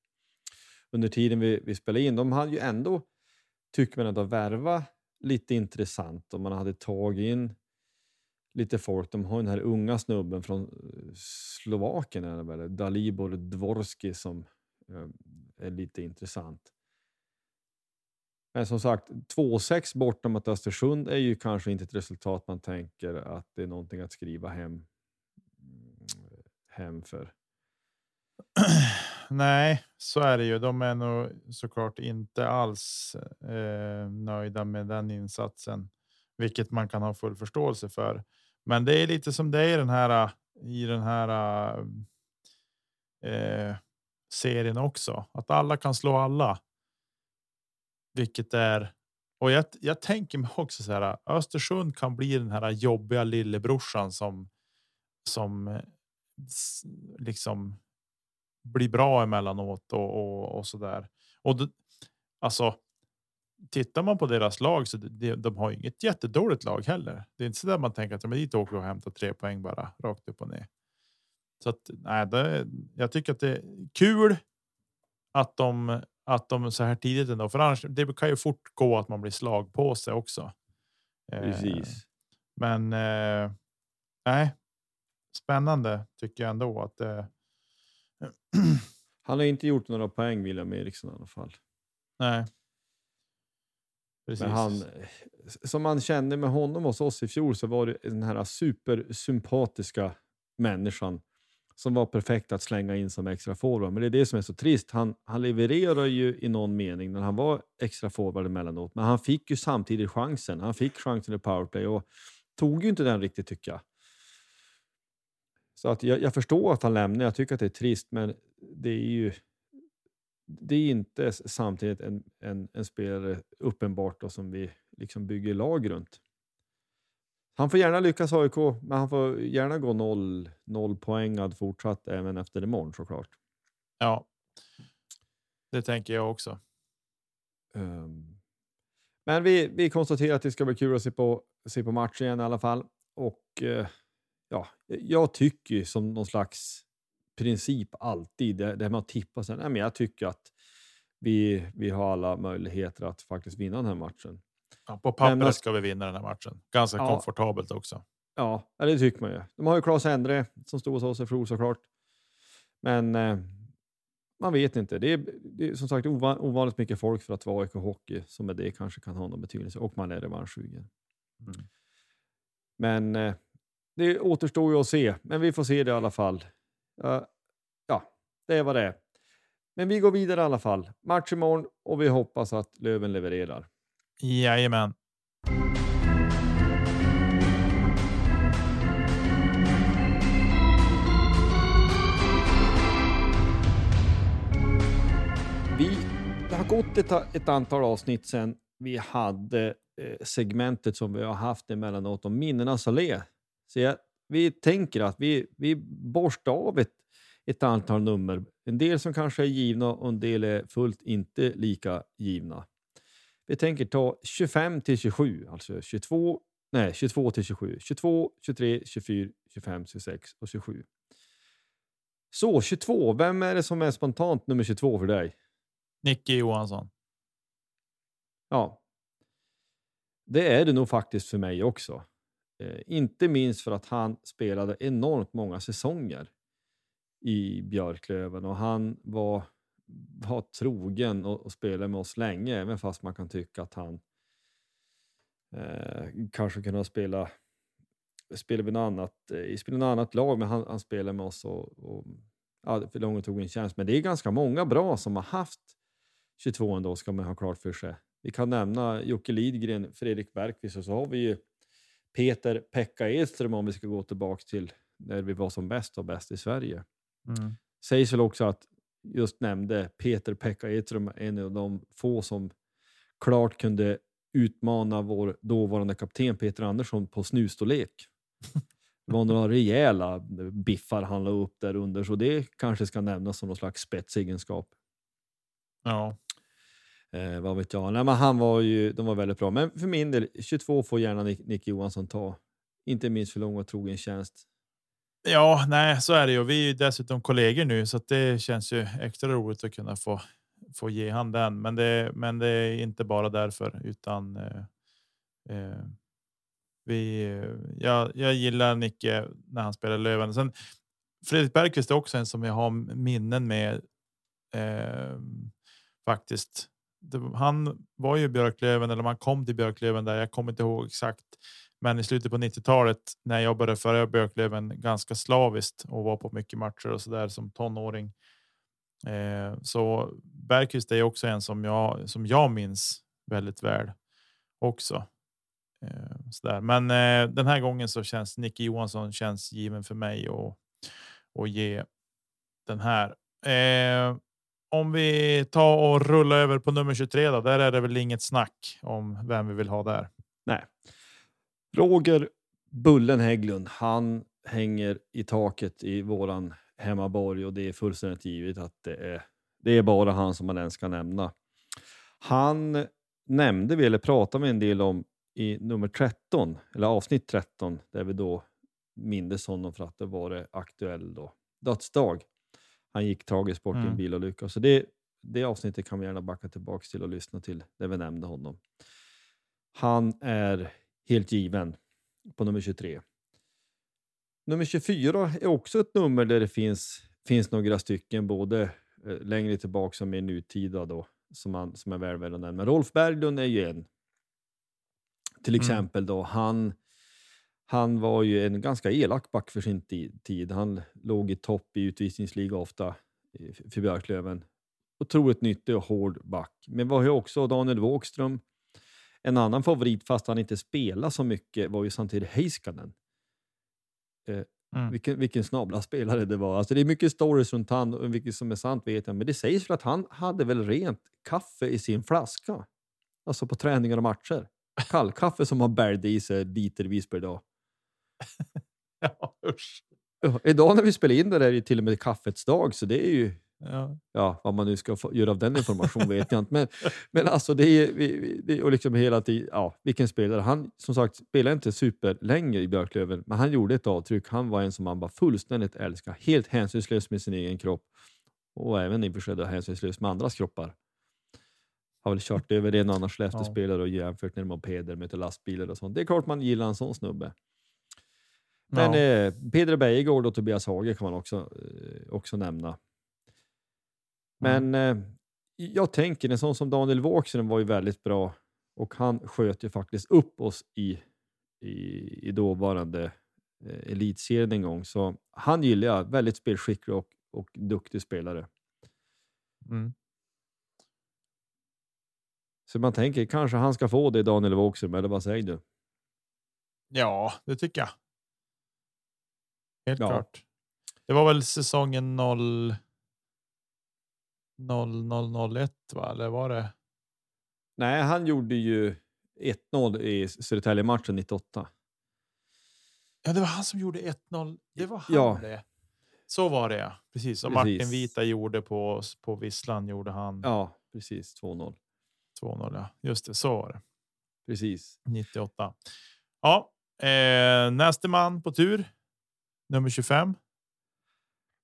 under tiden vi, vi spelar in. De hade ju ändå, tycker man, ändå värva lite intressant om man hade tagit in lite folk. De har den här unga snubben från eh, Slovakien, är det väl, Dalibor Dvorski, som eh, är lite intressant. Men som sagt, 2-6 borta mot Östersund är ju kanske inte ett resultat man tänker att det är någonting att skriva hem, mm, hem för. Nej, så är det ju. De är nog såklart inte alls eh, nöjda med den insatsen, vilket man kan ha full förståelse för. Men det är lite som det är i den här i den här eh, serien också, att alla kan slå alla. Vilket är och jag, jag tänker mig också så här. Östersund kan bli den här jobbiga lillebrorsan som som eh, liksom blir bra emellanåt och, och, och så där. Och det, alltså, tittar man på deras lag så det, de har ju inget jättedåligt lag heller. Det är inte så där man tänker att de dit åker och hämtar tre poäng bara rakt upp och ner. Så att nej, det, jag tycker att det är kul att de att de så här tidigt ändå, för annars det kan ju fort gå att man blir slag på sig också. Eh, Precis. men eh, nej, spännande tycker jag ändå att det. Han har inte gjort några poäng, William Eriksson i alla fall. nej. Precis. Men han, som man kände med honom hos oss i fjol så var det den här supersympatiska människan som var perfekt att slänga in som extra forward. Men det är det som är så trist. Han, han levererar ju i någon mening när han var extra forward emellanåt, men han fick ju samtidigt chansen. Han fick chansen i powerplay och tog ju inte den riktigt tycker jag. Så att jag, jag förstår att han lämnar, jag tycker att det är trist, men det är ju det är inte samtidigt en, en, en spelare uppenbart då, som vi liksom bygger lag runt. Han får gärna lyckas AIK, men han får gärna gå noll, noll poängad fortsatt även efter imorgon såklart. Ja, det tänker jag också. Ehm, Men vi, vi konstaterar att det ska bli kul att se på, se på matchen igen i alla fall. Och eh, ja, jag tycker ju som någon slags princip alltid, det, det här med att tippa sen, nej, men jag tycker att vi, vi har alla möjligheter att faktiskt vinna den här matchen. Ja, på pappret Men- ska vi vinna den här matchen. Ganska Ja. komfortabelt också. Ja, det tycker man ju. De har ju Claes Endre som stod hos oss i fjol såklart. Men eh, man vet inte. Det är, det är som sagt ova, ovanligt mycket folk för att vara AIK Hockey som med det kanske kan ha någon betydelse och man är revanschsugen. Mm. Men eh, det återstår ju att se. Men vi får se det i alla fall. Ja, ja, det är vad det är. Men vi går vidare i alla fall. Match imorgon och vi hoppas att Löven levererar. Jajamän. Vi, det har gått ett, ett antal avsnitt sedan vi hade eh, segmentet som vi har haft emellanåt om minnenas allé. Så jag, vi tänker att vi, vi borstar av ett, ett antal nummer. En del som kanske är givna och en del är fullt inte lika givna. Vi tänker ta 25 till 27, alltså 22, nej, 22 till 27, 22, 23, 24, 25, 26 och 27. Så 22, vem är det som är spontant nummer 22 för dig? Nicke Johansson. Ja. Det är det nog faktiskt för mig också. Eh, inte minst för att han spelade enormt många säsonger i Björklöven och han var, var trogen och, och spelade med oss länge, även fast man kan tycka att han eh, kanske kunde ha spelat spelade vid något annat, eh, något annat lag, men han, han spelade med oss och, och ja, för långt tog en tjänst. Men det är ganska många bra som har haft 22 ändå, ska man ha klart för sig. Vi kan nämna Jocke Lidgren, Fredrik Bergqvist och så har vi ju Peter Pekka Edström om vi ska gå tillbaka till när vi var som bäst och bäst i Sverige. Mm. Sägs väl också att just nämnde Peter Pekka Edström en av de få som klart kunde utmana vår dåvarande kapten Peter Andersson på snustorlek. Det var några rejäla biffar han la upp där under, så det kanske ska nämnas som någon slags spetsegenskap. Ja, Eh, vad vet jag. Nej, men han var ju, de var väldigt bra. Men för min del, 22 får gärna Nick, Nick Johansson ta. Inte minst för lång och trogen tjänst. ja, nej, så är det ju. Vi är ju dessutom kollegor nu, så att det känns ju extra roligt att kunna få få ge han den. Men det, men det är inte bara därför, utan. Eh, eh, vi, jag, jag gillar Nicke när han spelar Löven. Sen Fredrik Bergqvist är också en som jag har minnen med. Eh, faktiskt. Det, han var ju Björklöven eller man kom till Björklöven där. Jag kommer inte ihåg exakt, men i slutet på 90-talet när jag började föra Björklöven ganska slaviskt och var på mycket matcher och så där som tonåring. Eh, så Bergqvist är också en som jag som jag minns väldigt väl också. Eh, så där. Men eh, den här gången så känns Nicke Johansson känns given för mig och och ge den här. Eh, om vi tar och rullar över på nummer 23 då, där är det väl inget snack om vem vi vill ha där. Nej. Roger Bullen Hägglund, han hänger i taket i våran hemmaborg och det är fullständigt givet att det är, det är bara han som man ens ska nämna. Han nämnde vi, eller pratade med en del om i nummer 13, eller avsnitt 13, där vi då mindes honom för att det var det aktuell då, dödsdag. Han gick tragiskt bort i en Mm. bilolycka. Så det, det avsnittet kan vi gärna backa tillbaka till och lyssna till, där vi nämnde honom. Han är helt given på nummer 23. Nummer 24 är också ett nummer där det finns, finns några stycken, både eh, längre tillbaka och mer nutida då, som, man, som är väl värda att nämna. Rolf Berglund är ju en. Till Mm. exempel då, han, han var ju en ganska elak back för sin ti- tid. Han låg i topp i utvisningsliga ofta för Björklöven. Otroligt nyttig och hård back. Men vi har ju också Daniel Wågström. En annan favorit, fast han inte spelar så mycket, var ju samtidigt Heiskanen. Eh, Mm. Vilken, vilken snabla spelare det var. Alltså det är mycket stories runt han och vilket som är sant vet jag. Men det sägs väl att han hade väl rent kaffe i sin flaska. Alltså på träningar och matcher. Kallkaffe som har bärde i sig litervis per dag. Ja, usch. Ja, idag när vi spelar in det där är det till och med kaffets dag, så det är ju Ja. Ja, vad man nu ska få, göra av den informationen vet jag inte. Men, men alltså det är, vi- det, och liksom hela tiden, ja, vilken spelare. Han som sagt spelade inte superlänge i Björklöven, men han gjorde ett avtryck. Han var en som man bara fullständigt älskar. Helt hänsynslös med sin egen kropp och även i och för sig hänsynslös med andras kroppar. Har väl kört över en och annan Skellefteå-spelare och jämfört med mopeder med lastbilar och sånt. Det är klart man gillar en sån snubbe. Men Ja. eh, Peder Bejegård och Tobias Hage kan man också, eh, också nämna. Men eh, jag tänker, en sån som Daniel Wågström var ju väldigt bra och han sköt ju faktiskt upp oss i, i, i dåvarande eh, elitserien en gång. Så han gillar jag, väldigt spelskicklig och, och duktig spelare. Mm. Så man tänker, kanske han ska få det Daniel Wågström, eller vad säger du? Ja, det tycker jag. Helt Ja. klart. Det var väl säsongen 0 0001 va? Eller var det? Nej, han gjorde ju 1-0 i Södertälje-matchen 98. Ja, det var han som gjorde 1-0. Det var han Ja. det. Så var det ja. Precis. Och Precis. Martin Vita gjorde på, på Visslan gjorde han Ja, precis. 2-0. 2-0. Ja. Just det, så var det. Precis. 98. Ja, eh, nästa man på tur. Nummer 25.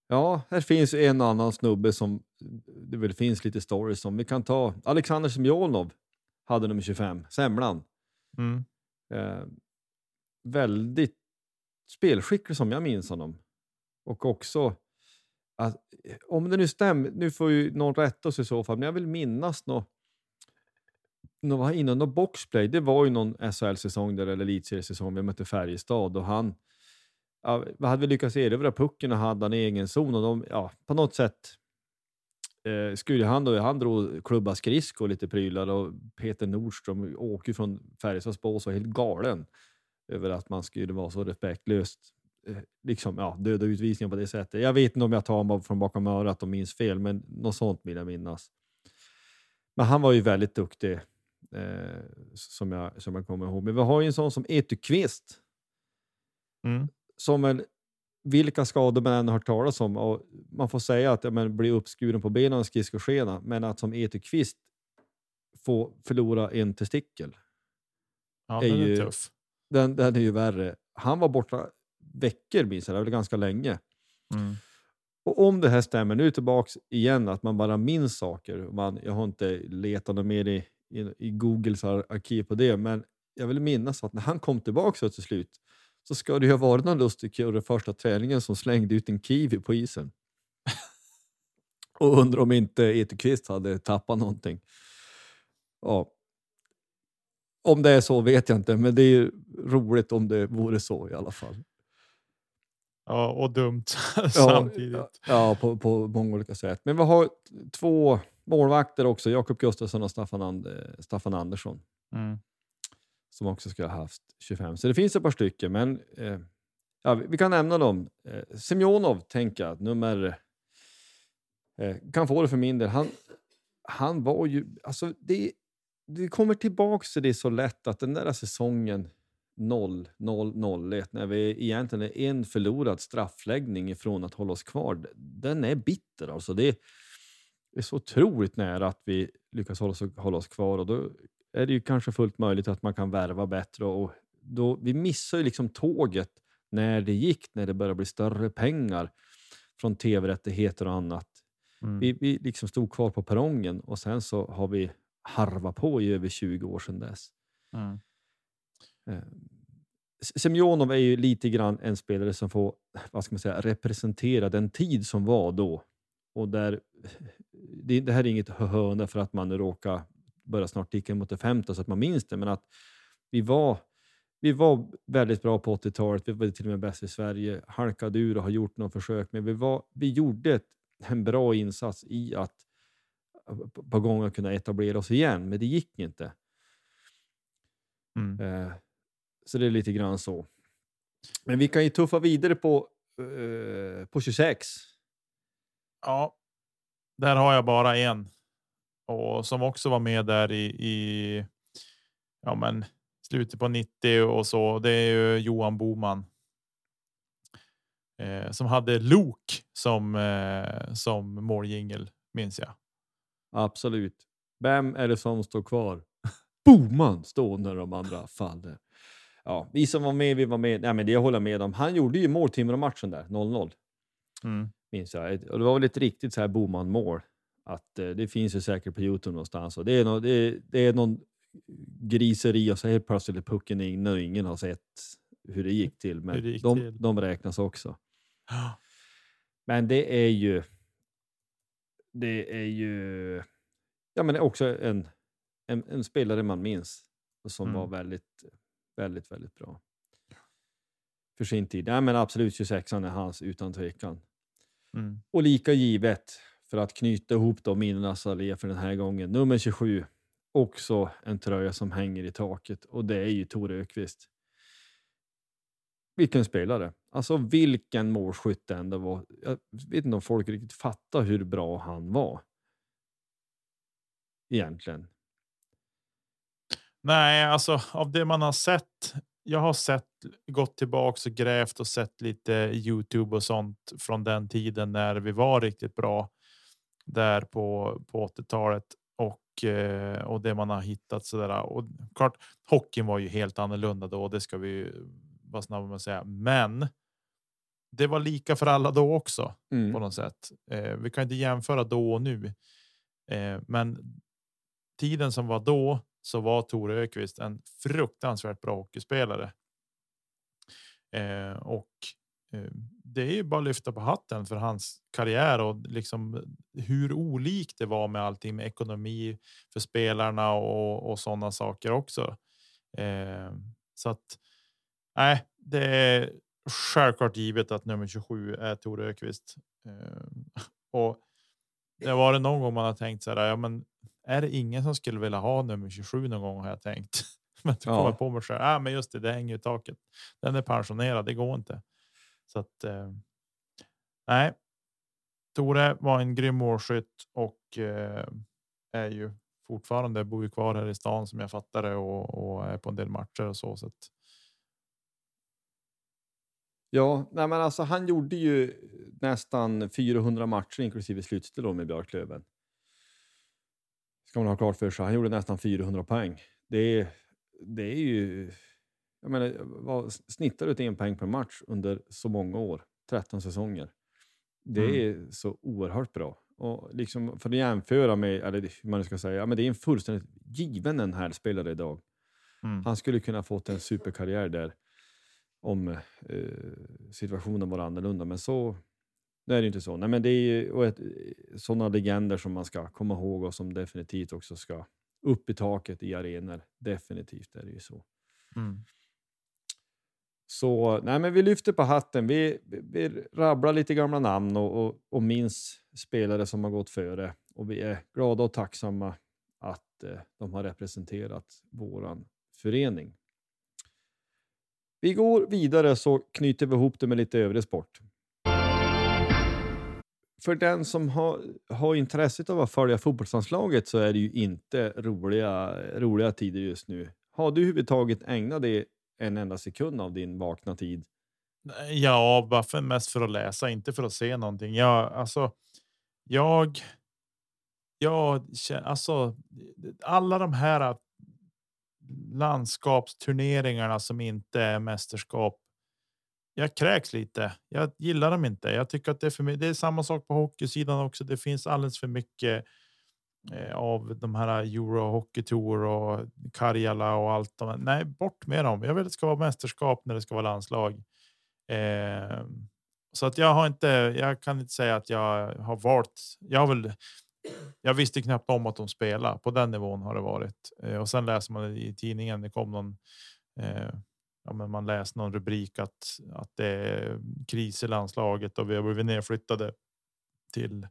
Ja, här finns en annan snubbe som det väl finns lite stories om. Vi kan ta Alexander Semjonov, hade nummer 25, Semlan. Mm. Eh, väldigt spelskicklig som jag minns honom. Och också, att, om det nu stämmer, nu får ju någon rätta oss i så fall, men jag vill minnas något nå var innan någon boxplay, det var ju någon SHL-säsong där, eller elitseriesäsong, vi mötte Färjestad och han ja, hade vi lyckats erövra pucken och hade han egen zon och de, ja, på något sätt eh, skulle han då, han drog klubba skridskor och lite prylar och Peter Nordström åker ju från Färjestads bås och är helt galen över att man skulle vara så respektlöst. Eh, liksom, ja, döda utvisningar på det sättet. Jag vet inte om jag tar honom från bakom örat och minns fel, men något sånt vill jag minnas. Men han var ju väldigt duktig, eh, som, jag, som jag kommer ihåg. Men vi har ju en sån som Etu Kvist, Mm som väl vilka skador man än har hört talas om. Och man får säga att ja, men, bli uppskuren på benen och skridskoskena, men att som Etu Kvist få förlora en testikel, Ja, Är den är ju- tuff. den, den är ju värre. Han var borta veckor, minns jag, eller ganska länge. Mm. Och om det här stämmer, nu tillbaks igen, att man bara minns saker. Man, jag har inte letat mer i, i, i Googles ar- arkiv på det, men jag vill minnas att när han kom tillbaka till slut så ska det ju ha varit någon lustig kille första träningen som slängde ut en kiwi på isen. Och undrar om inte Etekvist hade tappat någonting. Ja. Om det är så vet jag inte, men det är ju roligt om det vore så i alla fall. Ja, och dumt samtidigt. Ja, ja på, på många olika sätt. Men vi har två målvakter också, Jakob Gustafsson och Staffan, And Staffan Andersson, Mm som också skulle ha haft 25. Så det finns ett par stycken, men eh, ja, vi, vi kan nämna dem. Eh, Semjonov, tänker jag, nummer... Eh, kan få det för min del. Han, han var ju... Alltså det, det kommer tillbaka till det så lätt att den där säsongen 0, 0, 0, 1, när vi egentligen är en förlorad straffläggning ifrån att hålla oss kvar, den är bitter. Alltså det är så otroligt nära att vi lyckas hålla oss, hålla oss kvar och då är det ju kanske fullt möjligt att man kan värva bättre. Och då, vi missar ju liksom tåget när det gick, när det började bli större pengar från tv-rättigheter och annat. Mm. Vi, vi liksom stod kvar på perrongen och sen så har vi harvat på i över 20 år sedan dess. Mm. Eh, Semjonov är ju lite grann en spelare som får vad ska man säga, representera den tid som var då. Och där, det, det här är inget hörna för att man råkar börja snart ticka mot det femte så att man minns det, men att vi var, vi var väldigt bra på 80-talet. Vi var till och med bäst i Sverige, halkade ur och har gjort några försök, men vi, var, vi gjorde ett, en bra insats i att på gång att kunna etablera oss igen, men det gick inte. Mm. Eh, så det är lite grann så. Men vi kan ju tuffa vidare på eh, på 26. Ja, där har jag bara en och som också var med där i, i ja, men slutet på 90 och så. Det är ju Johan Boman. Eh, som hade Luke som eh, som måljingel minns jag. Absolut. Vem är det som står kvar? Boman står när de andra faller. Ja, vi som var med, vi var med. Nej, men det jag håller med om. Han gjorde ju mål Timrå-matchen där, 0-0. Mm. Minns jag. Och det var väl ett riktigt så här Boman-mål. Att eh, det finns ju säkert på Youtube någonstans. Och det, är no, det, är, det är någon griseri och så helt plötsligt är pucken inne och ingen har sett hur det gick till. Men gick de, till. de räknas också. Men det är ju. Det är ju. Ja, men också en, en, en spelare man minns och som Mm. var väldigt, väldigt, väldigt bra. För sin tid. Ja, men absolut 26 är hans utan tvekan. Mm. Och lika givet för att knyta ihop då minnenas allé för den här gången. Nummer 27. Också en tröja som hänger i taket och det är ju Tor Ökvist. Vilken spelare! Alltså vilken målskytt det ändå var. Jag vet inte om folk riktigt fattar hur bra han var. Egentligen. Nej, alltså av det man har sett. Jag har sett gått tillbaks och grävt och sett lite Youtube och sånt från den tiden när vi var riktigt bra där på på 80-talet och eh, och det man har hittat så där. Och klart, hockeyn var ju helt annorlunda då. Det ska vi vara snabba med att säga, men. Det var lika för alla då också Mm. på något sätt. Eh, vi kan inte jämföra då och nu, eh, men tiden som var då så var Tor Ökvist en fruktansvärt bra hockeyspelare. Eh, och eh, det är ju bara att lyfta på hatten för hans karriär och liksom hur olikt det var med allting med ekonomi för spelarna och, och sådana saker också. Eh, så att nej, det är självklart givet att nummer 27 är Tor Ökvist. Eh, och det var det någon gång man har tänkt så här. Ja, men är det ingen som skulle vilja ha nummer 27 någon gång har jag tänkt. Men så Ja. kommer jag på mig själv. Ja, men just det, det hänger i taket. Den är pensionerad. Det går inte. Så att. Eh, nej. Tore var en grym målskytt och eh, är ju fortfarande bor ju kvar här i stan som jag fattar det och, och är på en del matcher och så. så att, Ja, nej men alltså han gjorde ju nästan 400 matcher inklusive slutspel med Björklöven. Ska man ha klart för sig. Han gjorde nästan 400 poäng. Det är, det är ju... Jag menar, vad snittar du till en poäng per match under så många år? 13 säsonger. Det är så oerhört bra. Och liksom för att jämföra med, eller hur man nu ska säga, men det är en fullständigt given en här spelare idag. Mm. Han skulle kunna fått en superkarriär där om eh, situationen var annorlunda. Men så det är det inte så. Nej, men det är och ett, sådana legender som man ska komma ihåg och som definitivt också ska upp i taket i arenor. Definitivt är det ju så. mm. Så nej, men vi lyfter på hatten. Vi, vi, vi rabblar lite gamla namn och, och, och minns spelare som har gått före. Och vi är glada och tacksamma att eh, de har representerat våran förening. Vi går vidare så knyter vi ihop det med lite övrig sport. För den som har, har intresset av att följa fotbollslandslaget så är det ju inte roliga, roliga tider just nu. Har du överhuvudtaget ägnat dig en enda sekund av din vakna tid? Ja, bara för, mest för att läsa, inte för att se någonting. Jag, alltså, jag. Jag alltså alla de här äh, landskapsturneringarna som inte är mästerskap. Jag kräks lite. Jag gillar dem inte. Jag tycker att det är för mig. Det är samma sak på hockeysidan också. Det finns alldeles för mycket eh, Eh, av de här Euro Hockey Tour och Karjala och allt. De, nej, bort med dem. Jag vill att det ska vara mästerskap när det ska vara landslag. Eh, så att jag har inte. Jag kan inte säga att jag har valt. Jag har väl. Jag visste knappt om att de spelar på den nivån har det varit eh, och sen läser man i tidningen. Det kom någon. Eh, ja, men man läser någon rubrik att att det är kris i landslaget och vi har blivit nedflyttade till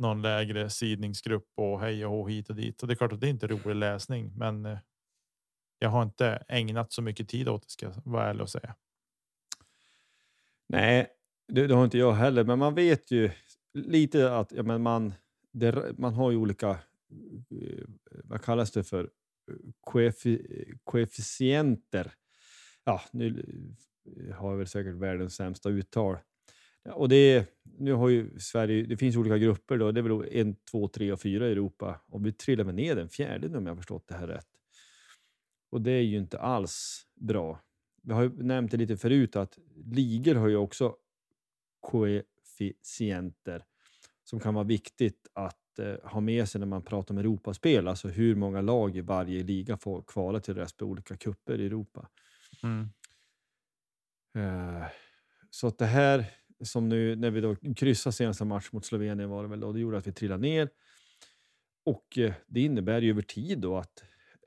någon lägre sidningsgrupp och hej och hå hit och dit. Och det är klart att det är inte rolig läsning, men eh, jag har inte ägnat så mycket tid åt det ska jag vara ärlig och säga. Nej, Det, det har inte jag heller, men man vet ju lite att ja, men man, det, man har ju olika, eh, vad kallas det för, koefficienter. Ja, nu eh, har jag väl säkert världens sämsta uttal. Och det, nu har ju Sverige, det finns olika grupper då, det är väl en, två, tre och fyra i Europa och vi trillar väl ner den fjärde nu om jag har förstått det här rätt. Och det är ju inte alls bra. Vi har ju nämnt det lite förut att ligor har ju också koefficienter som kan vara viktigt att eh, ha med sig när man pratar om Europaspel, alltså hur många lag i varje liga får kvala till rest på olika kupper i Europa. Mm. Eh, så att det här som nu när vi då kryssade senaste match mot Slovenien var det väl då, det gjorde att vi trillade ner. Och eh, det innebär ju över tid då att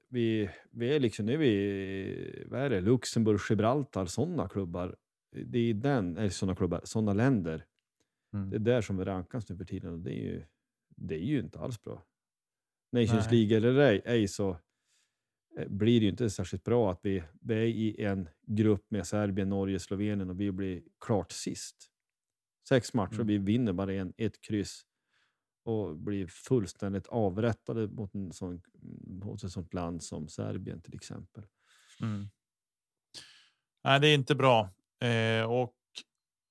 vi, vi är liksom, nu är vi, vad är det, Luxemburg, Gibraltar, sådana klubbar. Det är den, eller sådana klubbar, sådana länder. Mm. Det är där som vi rankas nu för tiden och det är ju, det är ju inte alls bra. Nations Nej. League eller ej, ej så eh, blir det ju inte särskilt bra att vi, vi är i en grupp med Serbien, Norge, Slovenien och vi blir klart sist. Sex matcher, Mm. vi vinner bara en, ett kryss och blir fullständigt avrättade mot, en sån, mot ett sånt land som Serbien till exempel. Mm. Nej, det är inte bra. Eh, och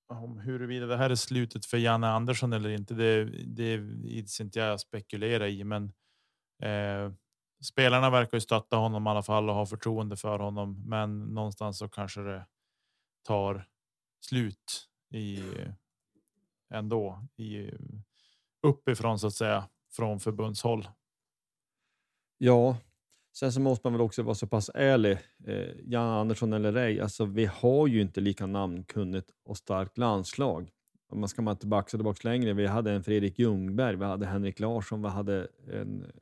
om huruvida det här är slutet för Janne Andersson eller inte, det, det ids inte jag spekulera i, men eh, spelarna verkar ju stötta honom i alla fall och ha förtroende för honom. Men någonstans så kanske det tar slut i ändå i uppifrån så att säga från förbundshåll. Ja, sen så måste man väl också vara så pass ärlig. Eh, Jan Andersson eller ej, alltså vi har ju inte lika namnkunnigt och starkt landslag. Om man ska man tillbaka tillbaka längre. Vi hade en Fredrik Ljungberg, vi hade Henrik Larsson, vi hade en,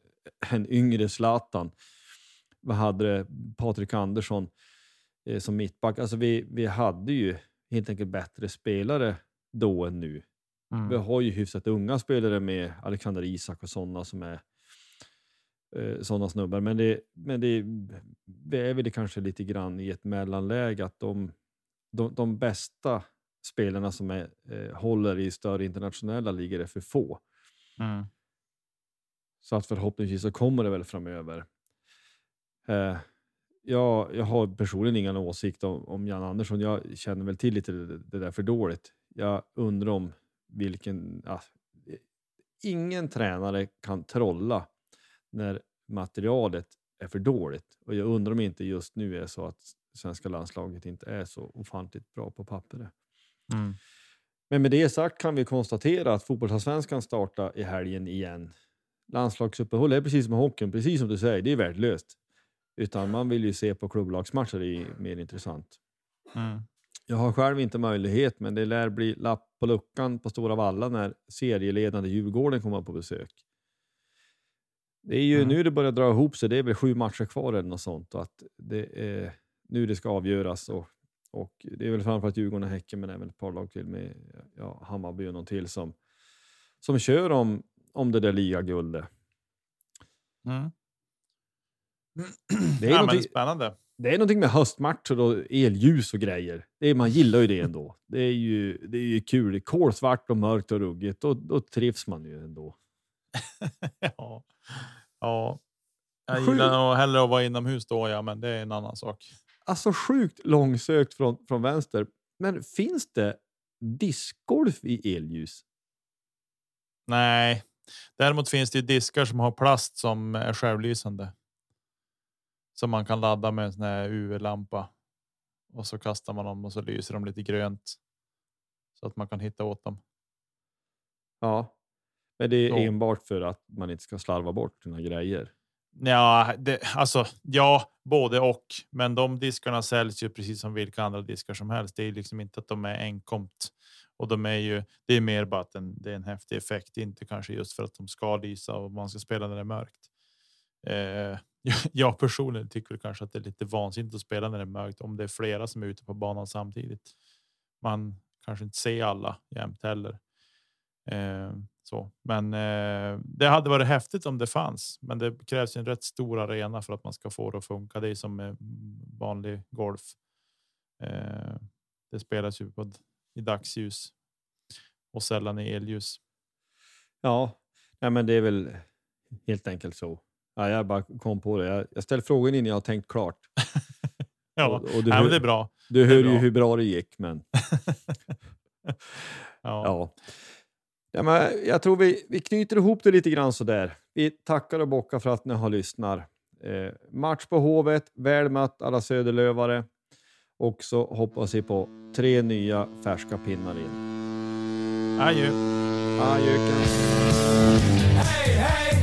en yngre Zlatan. Vi hade Patrik Andersson eh, som mittback. Alltså vi, vi hade ju helt enkelt bättre spelare då än nu. Vi har ju hyfsat unga spelare med Alexander Isak och sådana som är eh, sådana snubbar. Men, det, men det, det är väl kanske lite grann i ett mellanläge att de, de, de bästa spelarna som är, eh, håller i större internationella ligor är för få. Mm. Så att förhoppningsvis så kommer det väl framöver. Eh, jag, jag har personligen ingen åsikt om, om Jan Andersson. Jag känner väl till lite det, det där för dåligt. Jag undrar om vilken... Ja, ingen tränare kan trolla när materialet är för dåligt. Och jag undrar om inte just nu är så att svenska landslaget inte är så ofantligt bra på pappret. Mm. Men med det sagt kan vi konstatera att fotbollsallsvenskan startar i helgen igen. Landslagsuppehåll är precis som hockeyn, precis som du säger, det är värdelöst. Utan man vill ju se på klubblagsmatcher, det är mer intressant. Mm. Jag har själv inte möjlighet, men det lär bli lapp på luckan på Stora Valla när serieledande Djurgården kommer på besök. Det är ju Mm. nu det börjar dra ihop sig. Det är väl sju matcher kvar eller något sånt. Och att det är nu det ska avgöras. Och, och det är väl framförallt Djurgården och Häcken, men även ett par lag till med ja, Hammarby och någon till som, som kör om, om det där ligaguldet. Mm. Det är ja, spännande. Det är någonting med höstmatcher och elljus och grejer. Det är, man gillar ju det ändå. Det är ju, det är ju kul. Det är kolsvart och mörkt och ruggigt. Då, då trivs man ju ändå. ja. ja. Jag gillar nog hellre att vara inomhus då, ja, men det är en annan sak. Alltså sjukt långsökt från, från vänster. Men finns det discgolf i elljus? Nej, däremot finns det ju diskar som har plast som är självlysande. Som man kan ladda med en sån här UV-lampa. Och så kastar man dem och så lyser de lite grönt. Så att man kan hitta åt dem. Ja. Men det är enbart för att man inte ska slarva bort sina grejer. Ja, det, alltså ja, både och. Men de diskarna säljs ju precis som vilka andra diskar som helst. Det är liksom inte att de är enkomt och de är ju. Det är mer bara att en, det är en häftig effekt, inte kanske just för att de ska lysa och man ska spela när det är mörkt. Eh, jag personligen tycker kanske att det är lite vansinnigt att spela när det är mörkt om det är flera som är ute på banan samtidigt. Man kanske inte ser alla jämt heller. Eh, så, men eh, det hade varit häftigt om det fanns, men det krävs en rätt stor arena för att man ska få det att funka. Det är som med vanlig golf. Eh, det spelas ju på, i dagsljus och sällan i elljus. Ja, nej, men det är väl helt enkelt så. Ja, jag bara kom på det. Jag, jag ställer frågan innan jag har tänkt klart. Ja, Och- och du ja men det är bra. Du hör ju bra. hur bra det gick, men Ja. ja. ja men jag tror vi, vi knyter ihop det lite grann sådär. Vi tackar och bockar för att ni har lyssnat. Eh, match på Hovet, väl mött alla Söderlövare. Och så hoppas vi på tre nya färska pinnar in. Adjö. Adjöken. Hej, hej,